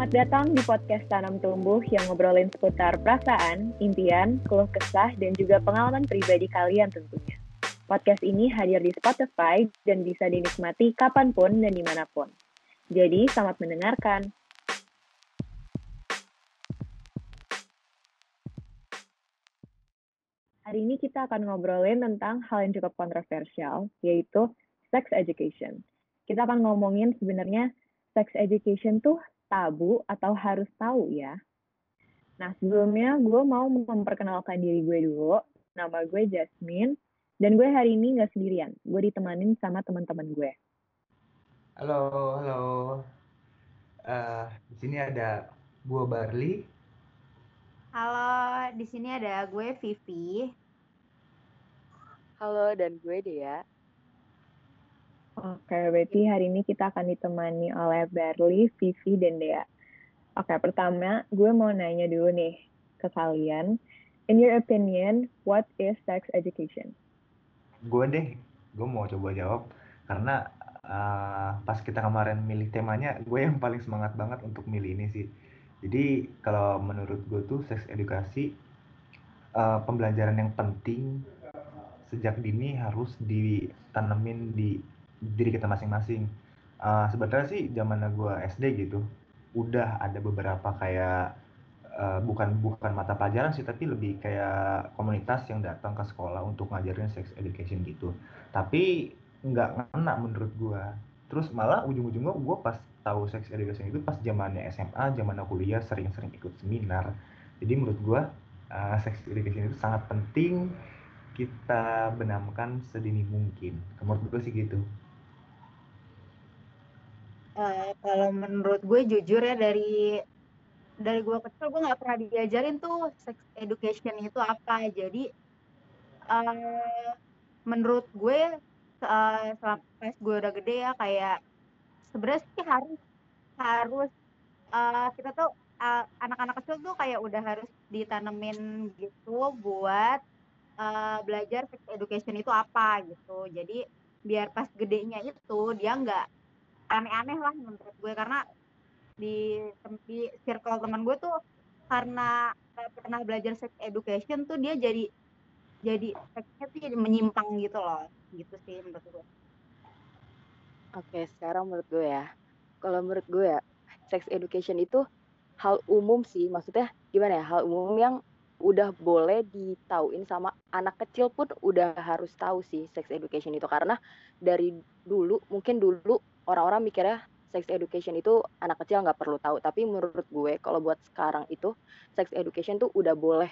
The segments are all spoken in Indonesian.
Selamat datang di podcast Tanam Tumbuh yang ngobrolin seputar perasaan, impian, keluh kesah, dan juga pengalaman pribadi kalian tentunya. Podcast ini hadir di Spotify dan bisa dinikmati kapan pun dan di mana pun. Jadi, selamat mendengarkan. Hari ini kita akan ngobrolin tentang hal yang cukup kontroversial, yaitu sex education. Kita akan ngomongin sebenarnya sex education tuh tabu atau harus tahu ya. Nah, sebelumnya gue mau memperkenalkan diri gue dulu. Nama gue Jasmine, dan gue hari ini nggak sendirian. Gue ditemanin sama teman-teman gue. Halo, halo. Uh, di sini ada gue Barli. Halo, di sini ada gue Vivi. Halo, dan gue Dea. Oke, berarti hari ini kita akan ditemani oleh Berli, Vivi, dan Dea. Oke, pertama gue mau nanya dulu nih ke kalian. In your opinion, what is sex education? Gue deh, gue mau coba jawab karena uh, pas kita kemarin milih temanya, gue yang paling semangat banget untuk milih ini sih. Jadi kalau menurut gue tuh seks edukasi uh, pembelajaran yang penting sejak dini harus ditanemin di diri kita masing-masing. Uh, sebenarnya sih zaman gue SD gitu, udah ada beberapa kayak uh, bukan bukan mata pelajaran sih, tapi lebih kayak komunitas yang datang ke sekolah untuk ngajarin sex education gitu. Tapi nggak ngena menurut gue. Terus malah ujung-ujungnya gue pas tahu sex education itu pas zamannya SMA, zamannya kuliah sering-sering ikut seminar. Jadi menurut gue uh, sex education itu sangat penting kita benamkan sedini mungkin. Menurut gue sih gitu. Uh, kalau menurut gue jujur ya dari dari gue kecil gue nggak pernah diajarin tuh sex education itu apa. Jadi uh, menurut gue uh, pas gue udah gede ya kayak sebenarnya sih harus harus uh, kita tuh anak anak-anak kecil tuh kayak udah harus ditanemin gitu buat uh, belajar sex education itu apa gitu. Jadi biar pas gedenya itu dia nggak aneh-aneh lah menurut gue. Karena di di circle teman gue tuh karena gak pernah belajar sex education tuh dia jadi jadi seksnya tuh jadi menyimpang gitu loh. Gitu sih menurut gue. Oke sekarang menurut gue ya. Kalau menurut gue ya sex education itu hal umum sih. Maksudnya gimana ya? Hal umum yang udah boleh ditauin sama anak kecil pun udah harus tahu sih sex education itu. Karena dari dulu mungkin dulu orang-orang mikirnya sex education itu anak kecil nggak perlu tahu. Tapi menurut gue kalau buat sekarang itu sex education tuh udah boleh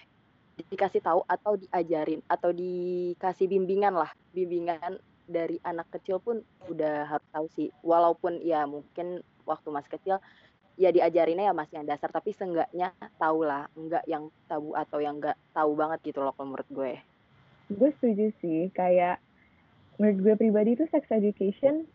dikasih tahu atau diajarin atau dikasih bimbingan lah. Bimbingan dari anak kecil pun udah harus tahu sih. Walaupun ya mungkin waktu masih kecil ya diajarinnya ya masih yang dasar. Tapi seenggaknya tahu lah. Enggak yang tabu atau yang enggak tahu banget gitu loh kalau menurut gue. Gue setuju sih. Kayak menurut gue pribadi itu sex education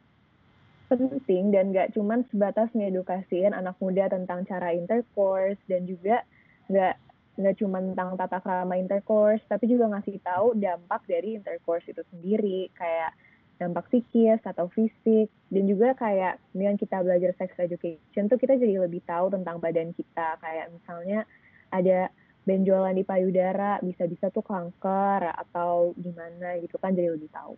penting dan gak cuman sebatas ngedukasiin anak muda tentang cara intercourse dan juga gak nggak cuma tentang tata krama intercourse tapi juga ngasih tahu dampak dari intercourse itu sendiri kayak dampak psikis atau fisik dan juga kayak dengan kita belajar sex education tuh kita jadi lebih tahu tentang badan kita kayak misalnya ada benjolan di payudara bisa-bisa tuh kanker atau gimana gitu kan jadi lebih tahu.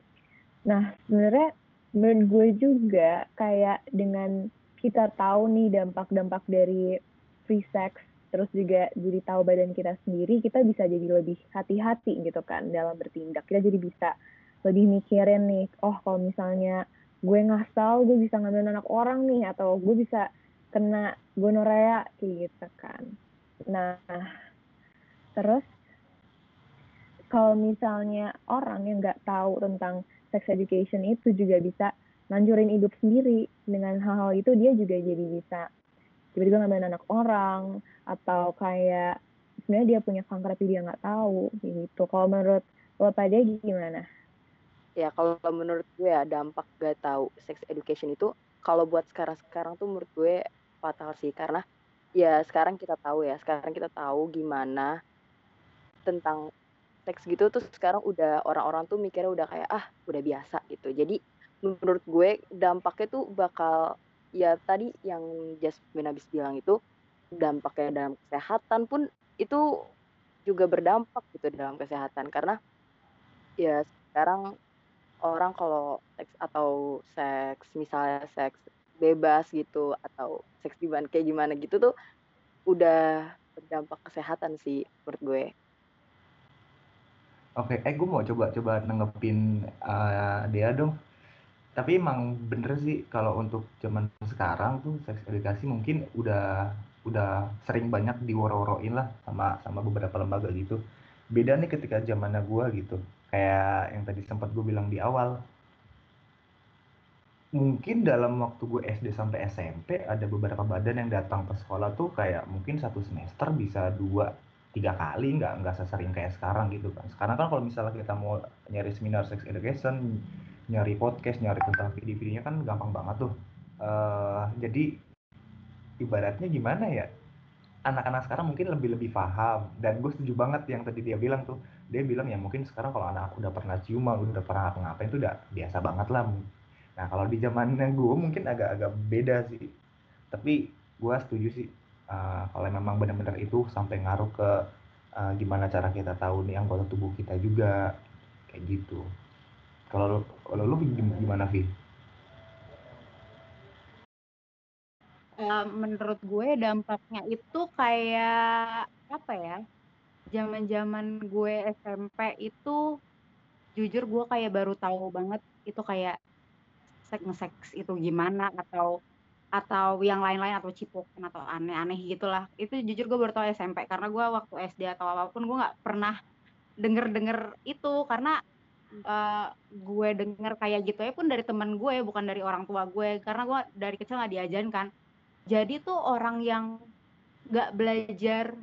Nah sebenarnya menurut gue juga kayak dengan kita tahu nih dampak-dampak dari free sex terus juga jadi tahu badan kita sendiri kita bisa jadi lebih hati-hati gitu kan dalam bertindak. Kita jadi bisa lebih mikirin nih oh kalau misalnya gue ngasal gue bisa ngambil anak orang nih atau gue bisa kena gonorea kayak gitu kan. Nah terus kalau misalnya orang yang nggak tahu tentang sex education itu juga bisa nanjurin hidup sendiri dengan hal-hal itu dia juga jadi bisa tiba-tiba ngambil anak orang atau kayak sebenarnya dia punya kanker tapi dia nggak tahu gitu. Kalau menurut lo pada gimana? Ya kalau menurut gue ya dampak gak tahu sex education itu kalau buat sekarang-sekarang tuh menurut gue fatal sih. Karena ya sekarang kita tahu ya sekarang kita tahu gimana tentang seks gitu tuh sekarang udah orang-orang tuh mikirnya udah kayak ah udah biasa gitu jadi menurut gue dampaknya tuh bakal ya tadi yang Jasmine habis bilang itu dampaknya dalam kesehatan pun itu juga berdampak gitu dalam kesehatan karena ya sekarang orang kalau seks atau seks misalnya seks bebas gitu atau seks di kayak gimana gitu tuh udah berdampak kesehatan sih menurut gue. Oke, eh gue mau coba coba nanggepin uh, dia dong. Tapi emang bener sih kalau untuk zaman sekarang tuh seks edukasi mungkin udah udah sering banyak diworo-woroin lah sama sama beberapa lembaga gitu. Beda nih ketika zamannya gue gitu. Kayak yang tadi sempat gue bilang di awal. Mungkin dalam waktu gue SD sampai SMP ada beberapa badan yang datang ke sekolah tuh kayak mungkin satu semester bisa dua tiga kali nggak nggak sesering kayak sekarang gitu kan. Sekarang kan kalau misalnya kita mau nyari seminar sex education nyari podcast nyari tentang video-videonya kan gampang banget tuh. Uh, jadi ibaratnya gimana ya? Anak-anak sekarang mungkin lebih lebih paham. Dan gue setuju banget yang tadi dia bilang tuh. Dia bilang ya mungkin sekarang kalau anak udah pernah ciuman udah pernah ngapain tuh udah biasa banget lah. Nah kalau di zamannya gue mungkin agak-agak beda sih. Tapi gue setuju sih uh, kalau memang benar-benar itu sampai ngaruh ke uh, gimana cara kita tahu nih anggota tubuh kita juga kayak gitu kalau kalau lu gimana Vi? Uh, menurut gue dampaknya itu kayak apa ya zaman-zaman gue SMP itu jujur gue kayak baru tahu banget itu kayak seks seks itu gimana atau atau yang lain-lain atau cipokan atau aneh-aneh gitulah. Itu jujur gue baru tau SMP karena gue waktu SD atau apa pun gue nggak pernah denger-denger itu. Karena uh, gue denger kayak gitu ya pun dari teman gue bukan dari orang tua gue. Karena gue dari kecil nggak diajarin kan. Jadi tuh orang yang nggak belajar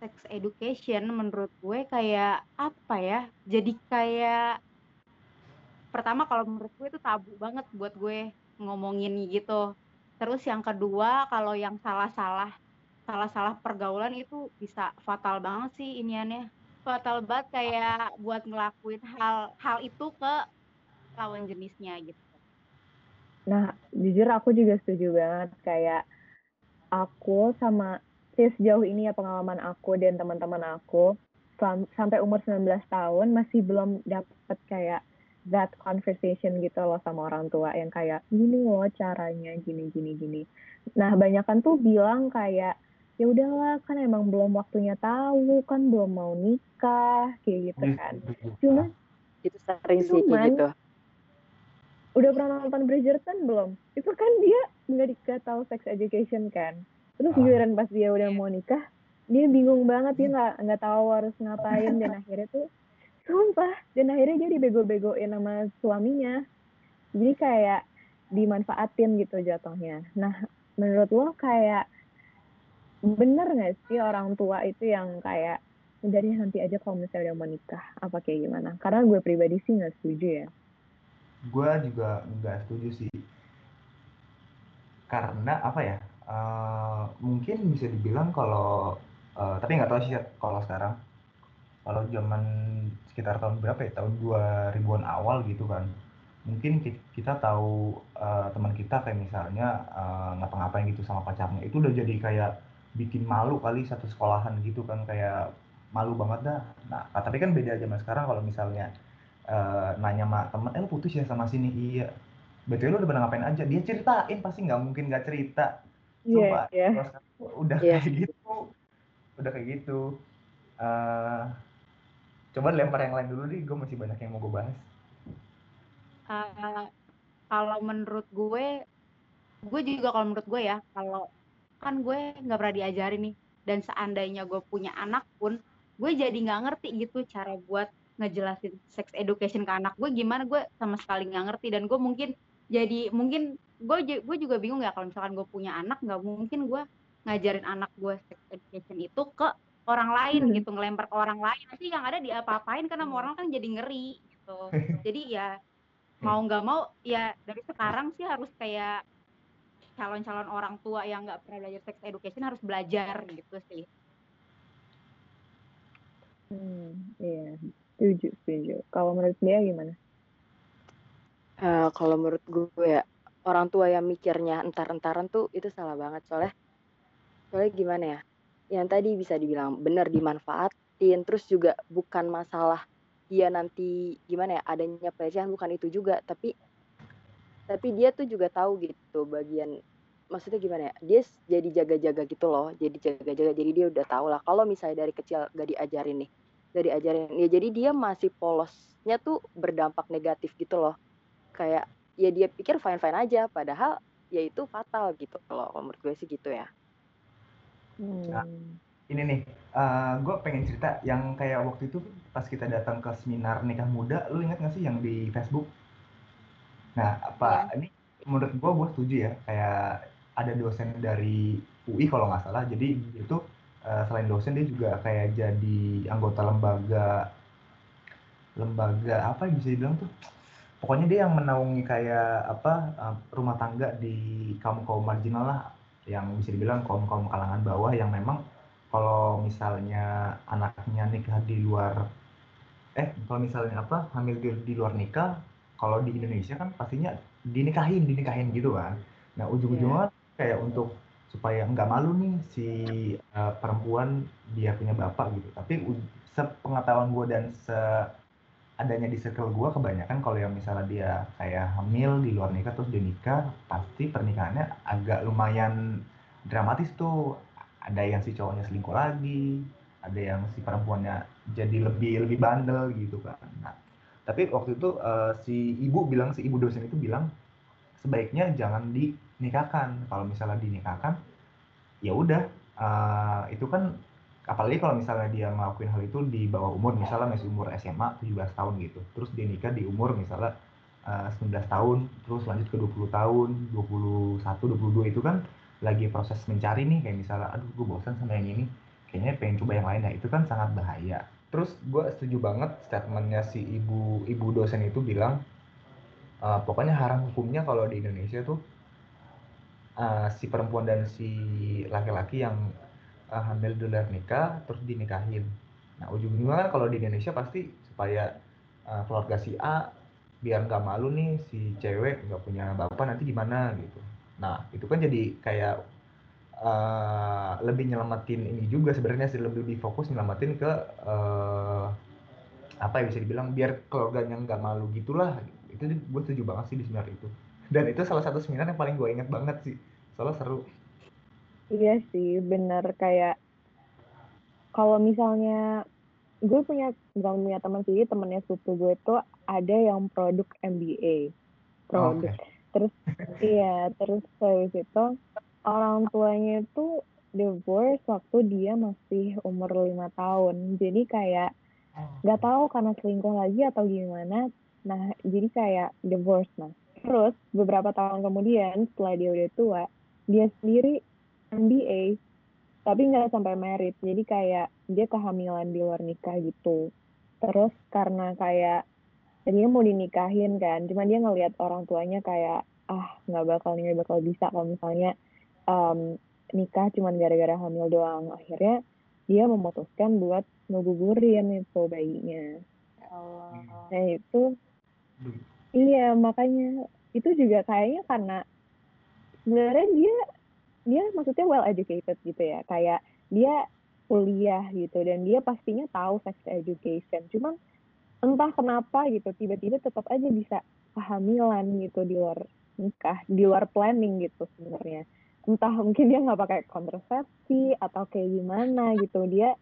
sex education menurut gue kayak apa ya? Jadi kayak pertama kalau menurut gue itu tabu banget buat gue ngomongin gitu Terus yang kedua, kalau yang salah-salah salah-salah pergaulan itu bisa fatal banget sih iniannya. Fatal banget kayak buat ngelakuin hal hal itu ke lawan jenisnya gitu. Nah, jujur aku juga setuju banget kayak aku sama sih sejauh ini ya pengalaman aku dan teman-teman aku sampai umur 19 tahun masih belum dapat kayak that conversation gitu loh sama orang tua yang kayak gini loh caranya gini gini gini. Nah banyak kan tuh bilang kayak ya udahlah kan emang belum waktunya tahu kan belum mau nikah kayak gitu kan. Cuman itu sering sih gitu. Udah pernah nonton Bridgerton belum? Itu kan dia nggak dikasih tahu sex education kan. Terus ah. giliran pas dia udah mau nikah, dia bingung banget dia nggak nggak tahu harus ngapain dan akhirnya tuh Sumpah. Dan akhirnya dia dibego-begoin sama suaminya. Jadi kayak dimanfaatin gitu jatuhnya. Nah, menurut lo kayak bener gak sih orang tua itu yang kayak deh nanti aja kalau misalnya mau nikah apa kayak gimana karena gue pribadi sih nggak setuju ya gue juga nggak setuju sih karena apa ya uh, mungkin bisa dibilang kalau uh, tapi nggak tahu sih kalau sekarang kalau zaman sekitar tahun berapa ya? Tahun 2000-an awal gitu kan. Mungkin kita tahu uh, teman kita kayak misalnya uh, ngapa-ngapain gitu sama pacarnya. Itu udah jadi kayak bikin malu kali satu sekolahan gitu kan. Kayak malu banget dah. Nah tapi kan beda zaman sekarang kalau misalnya uh, nanya sama temen eh lu putus ya sama sini? Iya. Betul lu udah pernah ngapain aja? Dia ceritain pasti nggak mungkin nggak cerita. Iya, yeah, yeah. udah yeah. kayak gitu udah kayak gitu uh, Coba lempar yang lain dulu nih, gue masih banyak yang mau gue bahas. Uh, kalau menurut gue, gue juga kalau menurut gue ya, kalau kan gue nggak pernah diajarin nih, dan seandainya gue punya anak pun, gue jadi nggak ngerti gitu cara buat ngejelasin sex education ke anak gue gimana gue sama sekali nggak ngerti dan gue mungkin jadi mungkin gue gue juga bingung ya kalau misalkan gue punya anak nggak mungkin gue ngajarin anak gue sex education itu ke orang lain hmm. gitu ngelempar ke orang lain. Nanti yang ada diapa-apain karena hmm. orang kan jadi ngeri gitu. Jadi ya mau nggak mau ya dari sekarang sih harus kayak calon-calon orang tua yang nggak pernah belajar sex education harus belajar gitu sih. Hmm iya setuju setuju. Kalau menurut dia gimana? Uh, kalau menurut gue ya orang tua yang mikirnya entar-entaran tuh itu salah banget. Soalnya soalnya gimana ya yang tadi bisa dibilang benar dimanfaatin terus juga bukan masalah dia nanti gimana ya adanya pelecehan bukan itu juga tapi tapi dia tuh juga tahu gitu bagian maksudnya gimana ya dia jadi jaga-jaga gitu loh jadi jaga-jaga jadi dia udah tahu lah. Kalau misalnya dari kecil gak diajarin nih gak diajarin ya jadi dia masih polosnya tuh berdampak negatif gitu loh. Kayak ya dia pikir fine fine aja padahal ya itu fatal gitu kalau menurut gue sih gitu ya Nah, ini nih, uh, gue pengen cerita yang kayak waktu itu pas kita datang ke seminar nikah muda, lu inget gak sih yang di Facebook? Nah, apa Iya. ini menurut gue, gue setuju ya, kayak ada dosen dari UI kalau nggak salah, jadi itu uh, selain dosen dia juga kayak jadi anggota lembaga lembaga apa yang bisa dibilang tuh pokoknya dia yang menaungi kayak apa uh, rumah tangga di kaum kaum marginal lah yang bisa dibilang kaum kaum kalangan bawah yang memang kalau misalnya anaknya nikah di luar eh kalau misalnya apa hamil di, di luar nikah kalau di Indonesia kan pastinya dinikahin dinikahin gitu kan. Nah ujung-ujungnya kayak untuk supaya nggak malu nih si uh, perempuan dia punya bapak gitu. Tapi sepengetahuan gue dan se adanya di circle gue kebanyakan kalau yang misalnya dia kayak hamil di luar nikah terus dia nikah pasti pernikahannya agak lumayan dramatis tuh. Ada yang si cowoknya selingkuh lagi ada yang si perempuannya jadi lebih lebih bandel gitu kan. Nah tapi waktu itu uh, si ibu bilang si ibu dosen itu bilang sebaiknya jangan dinikahkan kalau misalnya dinikahkan ya udah uh, itu kan apalagi kalau misalnya dia ngelakuin hal itu di bawah umur misalnya masih umur SMA 17 tahun gitu. Terus dia nikah di umur misalnya uh, 19 tahun terus lanjut ke 20 tahun 21 22 itu kan lagi proses mencari nih kayak misalnya aduh gue bosan sama yang ini kayaknya pengen coba yang lain nah itu kan sangat bahaya. Terus gue setuju banget statementnya si ibu ibu dosen itu bilang uh, pokoknya haram hukumnya kalau di Indonesia tuh uh, si perempuan dan si laki-laki yang uh, hamil di luar nikah terus dinikahin. Nah ujung-ujungnya kan kalau di Indonesia pasti supaya uh, keluarga si A biar nggak malu nih si cewek nggak punya bapak nanti gimana gitu. Nah itu kan jadi kayak uh, lebih nyelamatin ini juga sebenarnya sih lebih difokus nyelamatin ke uh, apa ya bisa dibilang biar keluarganya nggak malu gitulah itu gue setuju banget sih di seminar itu dan itu salah satu seminar yang paling gue inget banget sih soalnya seru Iya sih, bener kayak kalau misalnya gue punya bukan punya teman sih, temennya sepupu gue tuh ada yang produk MBA, produk. Oke. Terus iya, terus habis itu orang tuanya itu divorce waktu dia masih umur lima tahun. Jadi kayak nggak tahu karena selingkuh lagi atau gimana. Nah, jadi kayak divorce nah. Terus beberapa tahun kemudian setelah dia udah tua, dia sendiri MBA tapi nggak sampai merit. Jadi kayak dia kehamilan di luar nikah gitu. Terus karena kayak dia mau dinikahin kan cuma dia ngelihat orang tuanya kayak ah nggak bakal nggak bakal bisa kalau misalnya um, nikah cuma gara-gara hamil doang. Akhirnya dia memutuskan buat ngegugurin itu bayinya. Allah. nah itu iya makanya. Itu juga kayaknya karena sebenarnya dia dia maksudnya well educated gitu ya. Kayak dia kuliah gitu dan dia pastinya tahu sex education. Cuman entah kenapa gitu tiba-tiba tetap aja bisa kehamilan gitu di luar nikah di luar planning gitu sebenarnya. Entah mungkin dia nggak pakai kontrasepsi atau kayak gimana gitu dia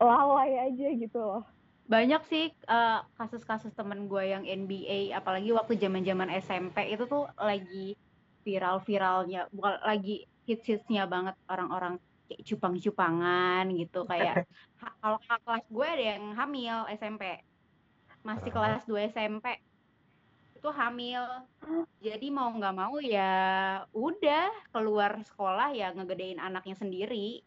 lalai aja gitu loh. Banyak sih uh, kasus-kasus temen gue yang NBA apalagi waktu zaman-zaman SMP itu tuh lagi viral-viralnya bukan lagi hits-hitsnya banget orang-orang kayak cupang-cupangan gitu kayak kalau kelas gue ada yang hamil SMP masih kelas 2 SMP itu hamil. Jadi mau nggak mau ya udah keluar sekolah ya ngegedein anaknya sendiri.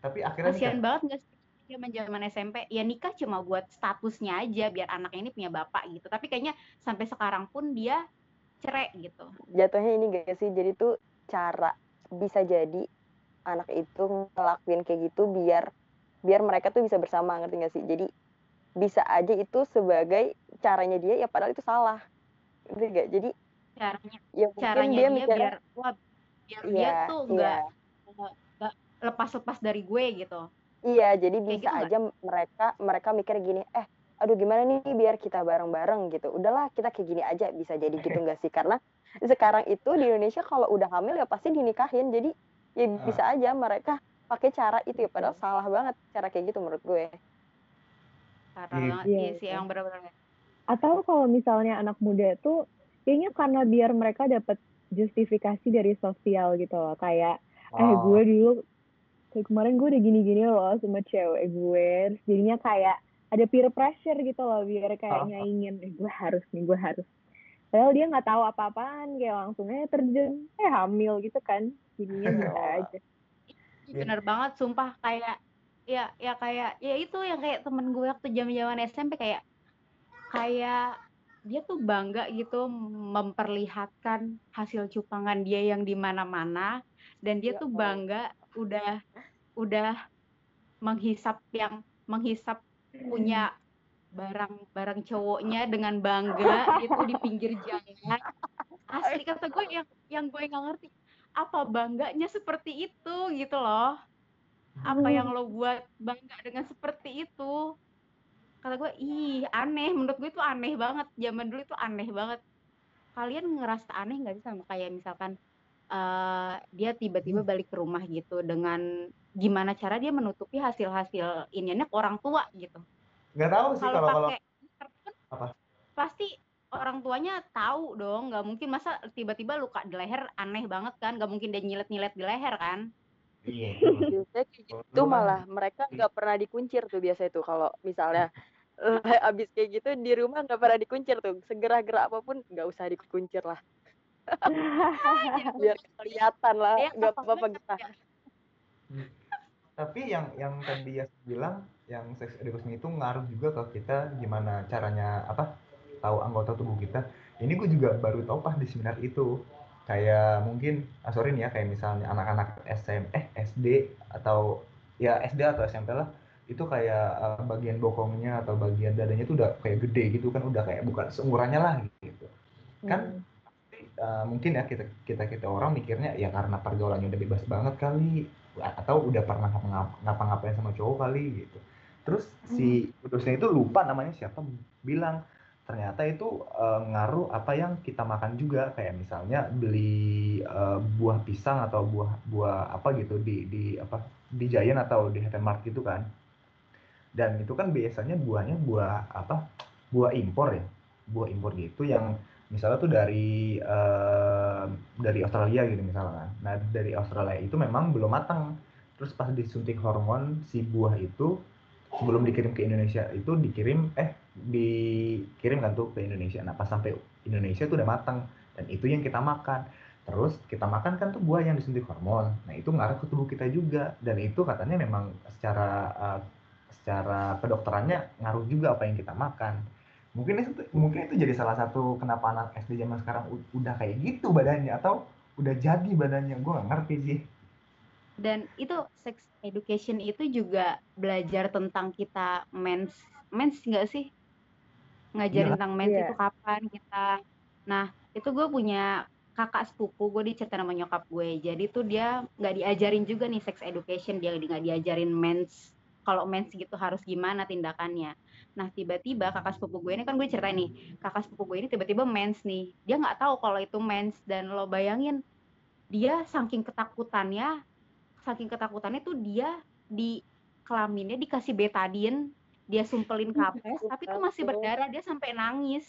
Tapi akhirnya kasihan nikah? banget nggak sih zaman zaman SMP ya nikah cuma buat statusnya aja biar anaknya ini punya bapak gitu. Tapi kayaknya sampai sekarang pun dia cerai gitu. Jatuhnya ini gak sih? Jadi tuh cara bisa jadi anak itu ngelakuin kayak gitu biar biar mereka tuh bisa bersama ngerti gak sih? Jadi bisa aja itu sebagai caranya dia ya padahal itu salah ngerti gak jadi caranya ya mungkin caranya dia dia mikirnya biar wah biar dia iya tuh iya. nggak nggak lepas-lepas dari gue gitu. Iya jadi kayak bisa gitu aja mereka mereka mikir gini eh aduh gimana nih biar kita bareng-bareng? gitu. Udahlah kita kayak gini aja bisa jadi gitu nggak sih? Karena sekarang itu di Indonesia kalau udah hamil ya pasti dinikahin. Jadi ya Ah, bisa aja mereka pakai cara itu ya padahal Betul. salah banget cara kayak gitu menurut gue. Parah Iya. banget. Iya iya sih yang benar-benar Atau kalau misalnya anak muda tuh kayaknya karena biar mereka dapat justifikasi dari sosial gitu loh. Kayak eh oh gue dulu kayak kemarin gue udah gini-gini loh sama cewek gue. Terus jadinya kayak ada peer pressure gitu loh biar kayak oh, nyaingin eh, gue harus nih gue harus. Padahal dia nggak tahu apa-apaan kayak langsung aja terjun eh hamil gitu kan. Jadinya bisa oh, aja. Iya. bener banget sumpah kayak ya ya kayak ya itu yang kayak temen gue waktu zaman-zaman SMP kayak kayak dia tuh bangga gitu memperlihatkan hasil cupangan dia yang di mana-mana dan dia ya tuh bangga udah udah menghisap yang menghisap punya barang-barang cowoknya dengan bangga gitu di pinggir jalan. Asli kata gue yang yang gue nggak ngerti apa bangganya seperti itu gitu loh? Apa yang lo buat bangga dengan seperti itu? Kata gue ih aneh. Menurut gue itu aneh banget. Zaman dulu itu aneh banget. Kalian ngerasa aneh nggak sih sama kayak misalkan eh dia tiba-tiba balik ke rumah gitu dengan gimana cara dia menutupi hasil-hasil iniannya ke orang tua gitu. Nggak tahu sih kalau kalau apa? pasti orang tuanya tahu dong nggak mungkin. Masa tiba-tiba luka di leher aneh banget kan? Nggak mungkin dia nyilet-nyilet di leher kan? Iya. Itu gitu kan malah mereka nggak pernah dikuncir tuh biasa itu. Kalau misalnya eh, abis kayak gitu di rumah nggak pernah dikuncir tuh. Segera-gera apa pun nggak usah dikuncir lah. Aja biar kelihatan lah nggak apa apa-apa kita ya. Hmm. Tapi yang yang tadi ya bilang yang sex education itu ngaruh juga ke kita gimana caranya apa tahu anggota tubuh kita. Ini gue juga baru tahu pas di seminar itu. Kayak mungkin ah, sorry nih ya kayak misalnya anak-anak SM eh SD atau ya SD atau SMP lah itu kayak eh, bagian bokongnya atau bagian dadanya itu udah kayak gede gitu kan udah kayak bukan seumurannya lah gitu. Kan Hmm. uh, mungkin ya kita kita kita orang mikirnya ya karena pergaulannya udah bebas banget kali atau udah pernah ngapa- ngapa-ngapain sama cowok kali gitu. Terus si kudusnya itu lupa namanya siapa bilang ternyata itu uh, ngaruh apa yang kita makan juga. Kayak misalnya beli uh, buah pisang atau buah buah apa gitu di di apa di Giant atau di Mart gitu kan. Dan itu kan biasanya buahnya buah apa buah impor ya. Buah impor gitu yang misalnya tuh dari eh, dari Australia gitu misalnya nah dari Australia itu memang belum matang. Terus pas disuntik hormon si buah itu sebelum dikirim ke Indonesia itu dikirim eh dikirim kan tuh ke Indonesia. Nah pas sampai Indonesia tuh udah matang dan itu yang kita makan. Terus kita makan kan tuh buah yang disuntik hormon. Nah itu ngaruh ke tubuh kita juga. Dan itu katanya memang secara eh, secara kedokterannya ngaruh juga apa yang kita makan. Mungkin itu mungkin itu jadi salah satu kenapa anak SD zaman sekarang udah kayak gitu badannya atau udah jadi badannya gue gak ngerti sih. Dan itu sex education itu juga belajar tentang kita mens mens nggak sih? Ngajarin Iya. tentang mens Iya. itu kapan kita. Nah itu gue punya kakak sepupu gue diceritain sama nyokap gue. Jadi tuh dia nggak diajarin juga nih sex education dia nggak diajarin mens. Kalau mens gitu harus gimana tindakannya. Nah tiba-tiba kakak sepupu gue ini kan gue ceritain nih kakak sepupu gue ini tiba-tiba mens nih. Dia nggak tahu kalau itu mens. Dan lo bayangin dia saking ketakutannya saking ketakutannya tuh dia di kelaminnya dikasih betadine dia sumpelin kapes tapi tuh masih berdarah dia sampai nangis.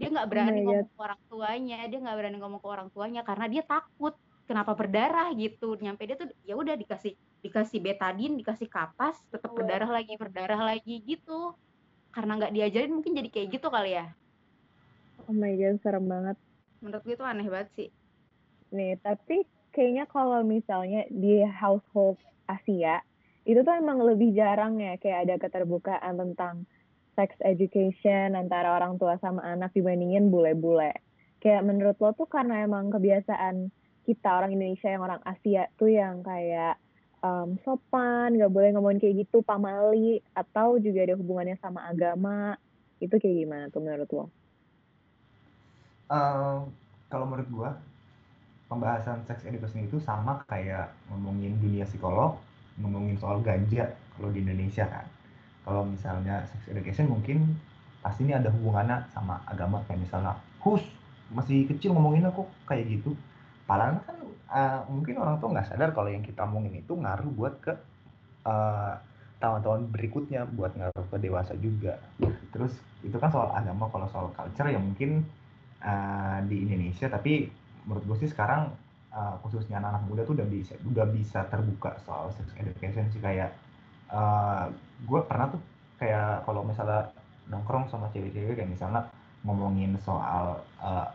Dia nggak berani my ngomong ke orang tuanya dia nggak berani ngomong ke orang tuanya karena dia takut kenapa berdarah gitu. Nyampe dia tuh ya udah dikasih dikasih betadine dikasih kapas tetap berdarah lagi berdarah lagi gitu. Karena nggak diajarin mungkin jadi kayak gitu kali ya. Oh my god, serem banget. menurut gue tuh aneh banget sih Nih, tapi kayaknya kalau misalnya di household Asia, itu tuh emang lebih jarang ya kayak ada keterbukaan tentang sex education antara orang tua sama anak dibandingin bule-bule. Kayak menurut lo tuh karena emang kebiasaan kita orang Indonesia yang orang Asia tuh yang kayak um, sopan, nggak boleh ngomongin kayak gitu, pamali, atau juga ada hubungannya sama agama, itu kayak gimana tuh menurut lo? Eh, kalau menurut gua pembahasan sex education itu sama kayak ngomongin dunia psikolog, ngomongin soal ganja kalau di Indonesia kan. Kalau misalnya sex education mungkin pasti ini ada hubungannya sama agama kayak misalnya hus masih kecil ngomongin aku kayak gitu. Padahal kan uh, mungkin orang tua nggak sadar kalau yang kita omongin itu ngaruh buat ke uh, tahun-tahun berikutnya buat ngaruh ke dewasa juga. Terus itu kan soal agama, kalau soal culture ya mungkin uh, di Indonesia, tapi menurut gue sih sekarang uh, khususnya anak-anak muda tuh udah bisa udah bisa terbuka soal sex education sih kayak uh, gue pernah tuh kayak kalau misalnya nongkrong sama cewek-cewek kayak misalnya ngomongin soal uh,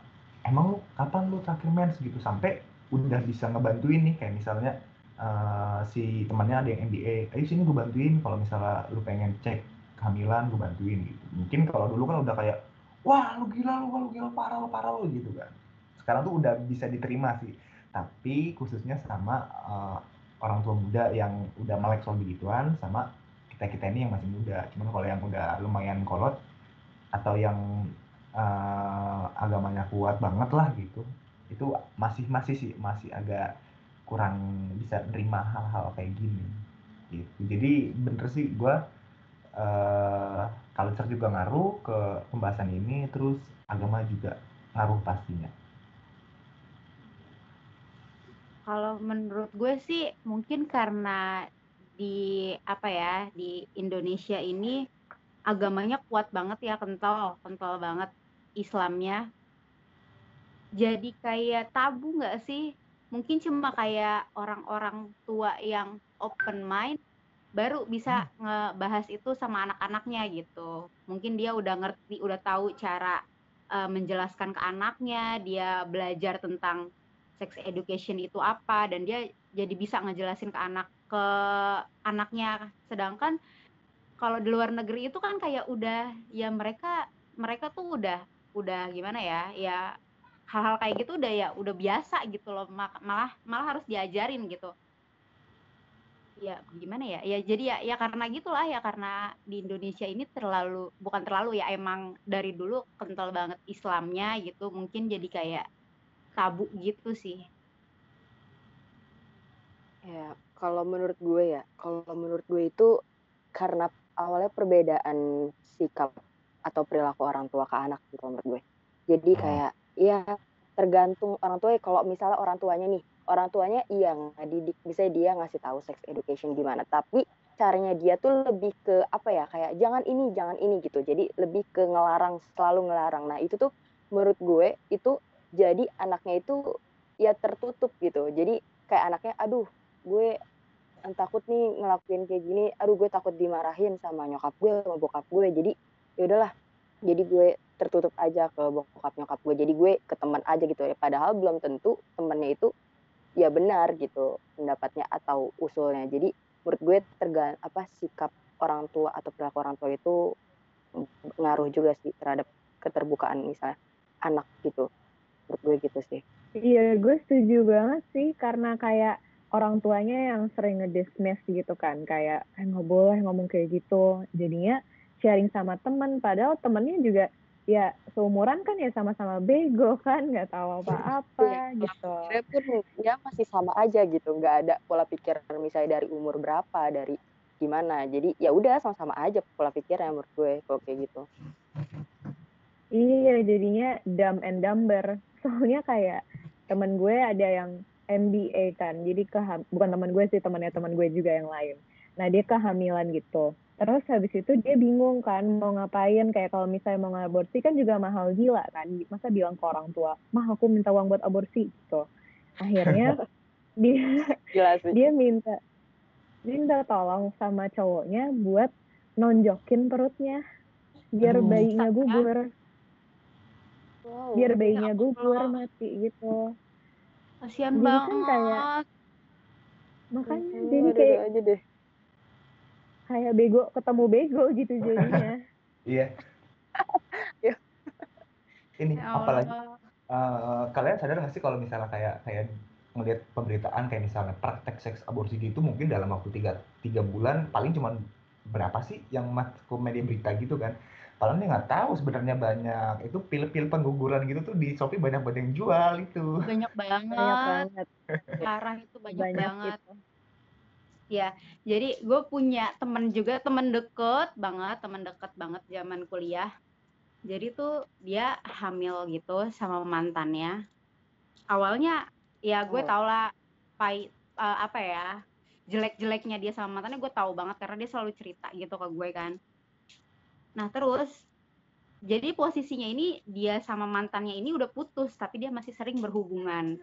emang lu kapan lu terakhir mens gitu sampai udah bisa ngebantuin nih kayak misalnya uh, si temannya ada yang MBA, ayo sini gue bantuin kalau misalnya lu pengen cek kehamilan gue bantuin gitu. Mungkin kalau dulu kan udah kayak wah lu gila lu, lu gila parah lu parah lu gitu kan. Sekarang tuh udah bisa diterima sih. Tapi khususnya sama uh, orang tua muda yang udah melek soal begituan sama kita kita ini yang masih muda. Cuman kalau yang udah lumayan kolot atau yang uh, agamanya kuat banget lah gitu, itu masih masih sih masih agak kurang bisa nerima hal-hal kayak gini gitu jadi bener sih gue uh, culture juga ngaruh ke pembahasan ini terus agama juga ngaruh pastinya kalau menurut gue sih mungkin karena di apa ya di Indonesia ini agamanya kuat banget ya kental kental banget Islamnya jadi kayak tabu nggak sih mungkin cuma kayak orang-orang tua yang open mind baru bisa hmm. ngebahas itu sama anak-anaknya gitu. Mungkin dia udah ngerti, udah tahu cara uh, menjelaskan ke anaknya, dia belajar tentang sex education itu apa dan dia jadi bisa ngejelasin ke anak ke anaknya. Sedangkan kalau di luar negeri itu kan kayak udah ya mereka mereka tuh udah udah gimana ya? Ya hal-hal kayak gitu udah ya udah biasa gitu loh malah malah harus diajarin gitu ya gimana ya ya jadi ya ya karena gitulah ya karena di Indonesia ini terlalu bukan terlalu ya emang dari dulu kental banget Islamnya gitu mungkin jadi kayak tabu gitu sih. Ya kalau menurut gue ya kalau menurut gue itu karena awalnya perbedaan sikap atau perilaku orang tua ke anak gitu menurut gue. Jadi oh. kayak ya tergantung orang tua ya. Kalau misalnya orang tuanya nih orang tuanya iya ngedidik bisa dia ngasih tahu sex education gimana. Tapi caranya dia tuh lebih ke apa ya kayak jangan ini jangan ini gitu. Jadi lebih ke ngelarang selalu ngelarang. Nah itu tuh menurut gue itu jadi anaknya itu ya tertutup gitu. Jadi kayak anaknya aduh gue takut nih ngelakuin kayak gini. Aduh gue takut dimarahin sama nyokap gue sama bokap gue. Jadi ya udahlah. Jadi gue tertutup aja ke bokap nyokap gue. Jadi gue ke teman aja gitu. Ya padahal belum tentu temennya itu ya benar gitu pendapatnya atau usulnya. Jadi menurut gue tergan apa sikap orang tua atau perilaku orang tua itu ngaruh juga sih terhadap keterbukaan misalnya anak gitu menurut gue gitu sih iya gue setuju banget sih karena kayak orang tuanya yang sering ngedismiss gitu kan kayak eh, nggak boleh ngomong kayak gitu jadinya sharing sama temen padahal temennya juga ya seumuran kan ya sama-sama bego kan nggak tahu apa-apa ya, gitu. Saya pun ya masih sama aja gitu nggak ada pola pikir misalnya dari umur berapa dari gimana jadi ya udah sama-sama aja pola pikirnya menurut gue kok kayak gitu. Iya jadinya dumb and dumber. Soalnya kayak temen gue ada yang MBA kan. Jadi keham bukan teman gue sih temannya teman gue juga yang lain. Nah dia kehamilan gitu. Terus habis itu dia bingung kan mau ngapain? Kayak kalau misalnya mau ngaborsi kan juga mahal gila kan. Masa bilang ke orang tua mah aku minta uang buat aborsi gitu. Akhirnya dia dia minta minta tolong sama cowoknya buat nonjokin perutnya biar bayinya gugur wow, biar bayinya ya gugur mati gitu. Kasihan banget kan kayak makanya jadi kayak aja deh. Kayak bego ketemu bego gitu jadinya. Iya. Ini ya apalagi uh, kalian sadar nggak sih kalau misalnya kayak kayak ngelihat pemberitaan kayak misalnya praktek seks aborsi gitu mungkin dalam waktu tiga tiga bulan paling cuma berapa sih yang masuk media berita gitu kan Padahal dia nggak tahu sebenarnya banyak. Itu pil-pil pengguguran gitu tuh di Shopee banyak banget yang jual itu. Banyak Banyak banget. banget. Parah itu banyak, Banyak banget. gitu. Ya, jadi gue punya temen juga, temen deket banget, temen deket banget zaman kuliah. Jadi tuh dia hamil gitu sama mantannya. Awalnya ya gue Oh. tau lah, pahit, eh, apa ya, jelek-jeleknya dia sama mantannya gue tahu banget karena dia selalu cerita gitu ke gue kan. Nah terus, jadi posisinya ini dia sama mantannya ini udah putus, tapi dia masih sering berhubungan.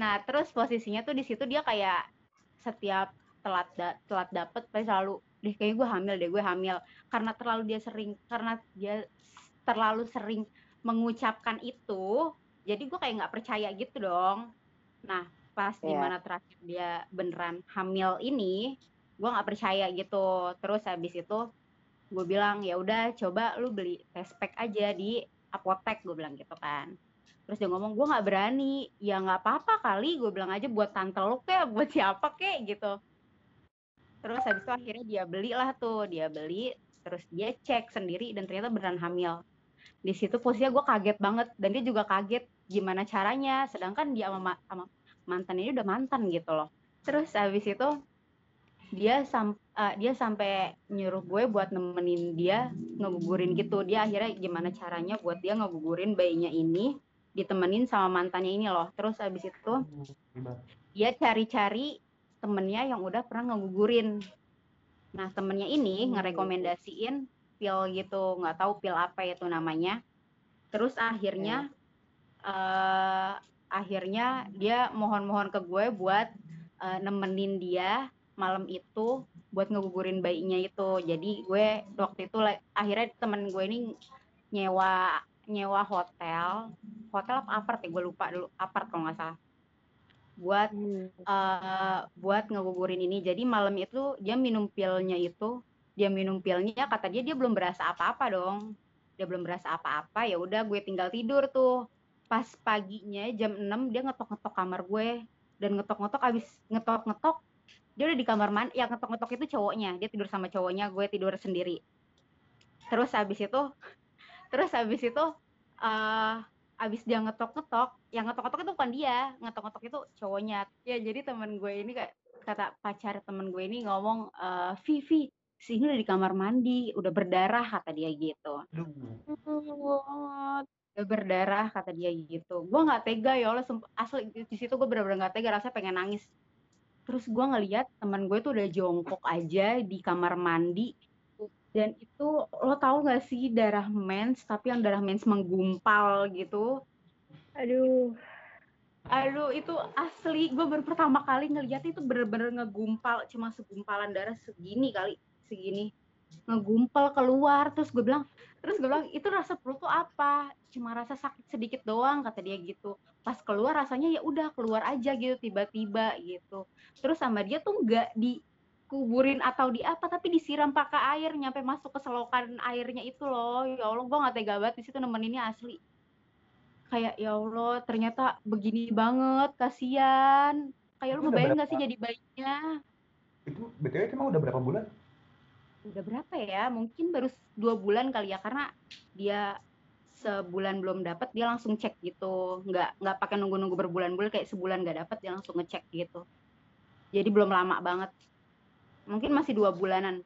Nah terus posisinya tuh di situ dia kayak setiap telat da telat dapet pasti selalu deh kayaknya gue hamil deh gue hamil karena terlalu dia sering karena dia terlalu sering mengucapkan itu jadi gue kayak nggak percaya gitu dong nah pas Iya. di mana terakhir dia beneran hamil ini gue nggak percaya gitu terus habis itu gue bilang ya udah coba lu beli test pack aja di apotek gue bilang gitu kan. Terus dia ngomong gue nggak berani. Ya nggak apa-apa kali gue bilang aja buat tante lu kek buat siapa kek gitu. Terus habis itu akhirnya dia belilah tuh dia beli terus dia cek sendiri dan ternyata beneran hamil. Di situ posisinya gue kaget banget dan dia juga kaget gimana caranya sedangkan dia sama, ma- sama mantan ini udah mantan gitu loh. Terus habis itu dia sam eh, dia sampai nyuruh gue buat nemenin dia ngegugurin gitu. Dia akhirnya gimana caranya buat dia ngegugurin bayinya ini ditemenin sama mantannya ini loh. Terus habis itu dia cari-cari temennya yang udah pernah ngegugurin. Nah temennya ini Hmm. ngerekomendasiin pil gitu. Nggak tahu pil apa itu namanya. Terus akhirnya eh akhirnya dia mohon-mohon ke gue buat eh, nemenin dia malam itu buat ngegugurin bayinya itu jadi gue waktu itu akhirnya temen gue ini nyewa nyewa hotel hotel apa apart ya gue lupa dulu apart kalau nggak salah buat Hmm. eh buat ngegugurin ini. Jadi malam itu dia minum pilnya itu, dia minum pilnya kata dia dia belum berasa apa-apa dong. Dia belum berasa apa-apa, ya udah gue tinggal tidur tuh. Pas paginya jam 6 dia ngetok-ngetok kamar gue dan ngetok-ngetok abis ngetok-ngetok dia udah di kamar mandi. Yang ngetok-ngetok itu cowoknya, dia tidur sama cowoknya, gue tidur sendiri. Terus habis itu terus habis itu eh abis dia ngetok-ngetok, yang ngetok-ngetok itu bukan dia, ngetok-ngetok itu cowoknya. Ya jadi temen gue ini kayak kata pacar temen gue ini ngomong, eh Vivi, si ini udah di kamar mandi, udah berdarah kata dia gitu. Udah berdarah kata dia gitu. Gue nggak tega ya Allah, asli di situ gue bener-bener nggak tega, rasanya pengen nangis. Terus gue ngeliat temen gue tuh udah jongkok aja di kamar mandi dan itu lo tahu nggak sih darah mens tapi yang darah mens menggumpal gitu Aduh, Aduh, itu asli. Gue baru pertama kali ngeliat itu bener-bener ngegumpal. Cuma segumpalan darah segini kali. Segini. Ngegumpal keluar. Terus gue bilang, terus gue bilang, itu rasa perut tuh apa? Cuma rasa sakit sedikit doang, kata dia gitu. Pas keluar rasanya ya udah keluar aja gitu, tiba-tiba gitu. Terus sama dia tuh nggak dikuburin atau di apa, tapi disiram pakai air, nyampe masuk ke selokan airnya itu loh. Ya Allah, gue nggak tega banget di situ nemeninnya asli kayak ya Allah ternyata begini banget kasihan kayak lu ngebayang gak berapa? sih jadi bayinya Itu BTW itu emang udah berapa bulan? Udah berapa ya mungkin baru dua bulan kali ya karena dia sebulan belum dapat dia langsung cek gitu nggak nggak pakai nunggu-nunggu berbulan-bulan kayak sebulan nggak dapat dia langsung ngecek gitu jadi belum lama banget mungkin masih dua bulanan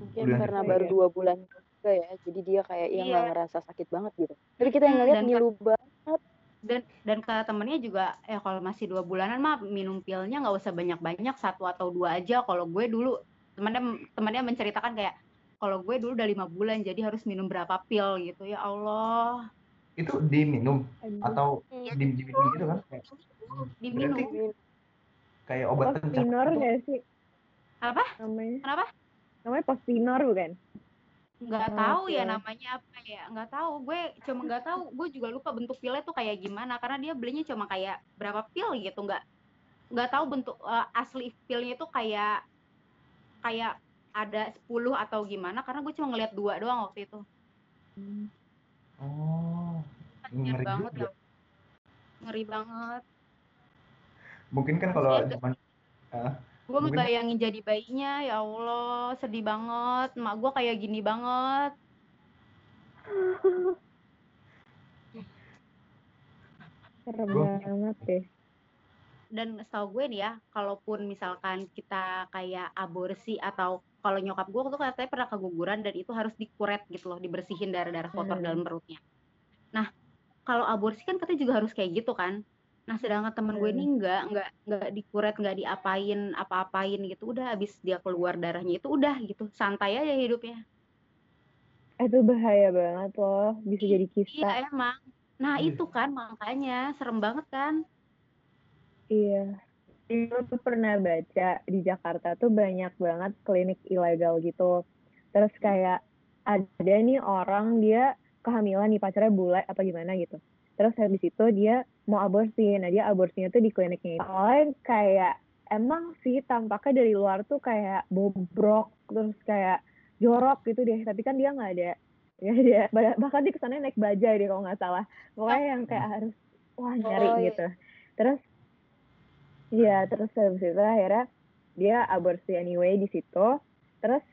Mungkin Bulan karena baru ya. dua bulan juga ya, jadi dia kayak yang nggak Iya. ngerasa sakit banget gitu. Tapi kita yang Hmm, ngeliat dan ngilu banget. dan dan kata temennya juga ya kalau masih dua bulanan mah minum pilnya nggak usah banyak-banyak satu atau dua aja kalau gue dulu temannya temannya menceritakan kayak kalau gue dulu udah lima bulan jadi harus minum berapa pil gitu. Ya Allah. Itu diminum? Aduh. atau Iya. di diminum gitu kan? Kayak- diminum. Berarti kayak obat Postinor gitu. nggak sih? Apa? Namanya? kenapa? Namanya postinor bukan? nggak Oh, tahu ya namanya apa ya. Nggak tahu. Gue cuma nggak tahu. Gue juga lupa bentuk pilnya tuh kayak gimana. Karena dia belinya cuma kayak berapa pil gitu. Nggak nggak tahu bentuk eh, asli pilnya itu kayak kayak ada 10 atau gimana karena gue cuma ngeliat dua doang waktu itu. Oh, ngeri banget juga. ya. ngeri banget. Mungkin kan kalau zaman ah, gue ngebayangin jadi bayinya ya Allah sedih banget. Emak gue kayak gini banget. Serem Gua- banget deh. Dan setahu gue nih ya kalaupun misalkan kita kayak aborsi atau kalau nyokap gue tuh katanya pernah keguguran dan itu harus dikuret gitu loh dibersihin darah-darah kotor Hmm. dalam perutnya nah kalau aborsi kan katanya juga harus kayak gitu kan nah sedangkan temen gue ini nggak nggak nggak dikuret nggak diapain apa-apain gitu udah habis dia keluar darahnya itu udah gitu santai aja hidupnya Itu bahaya banget loh, bisa jadi kista. iya emang nah Iya. itu kan makanya serem banget kan Iya. Gue tuh pernah baca di Jakarta tuh banyak banget klinik ilegal gitu. Terus kayak ada nih orang dia kehamilan nih pacarnya bule atau gimana gitu. Terus habis itu dia mau aborsi. Nah dia aborsinya tuh di kliniknya. Soalnya kayak emang sih tampaknya dari luar tuh kayak bobrok terus kayak jorok gitu deh. Tapi kan dia nggak ada ada bah- bahkan dia kesannya naik bajai deh kalau nggak salah. Pokoknya yang kayak harus wah nyari Oh, iya. gitu. Terus Iya, terus habis itu akhirnya dia aborsi anyway di situ. Terus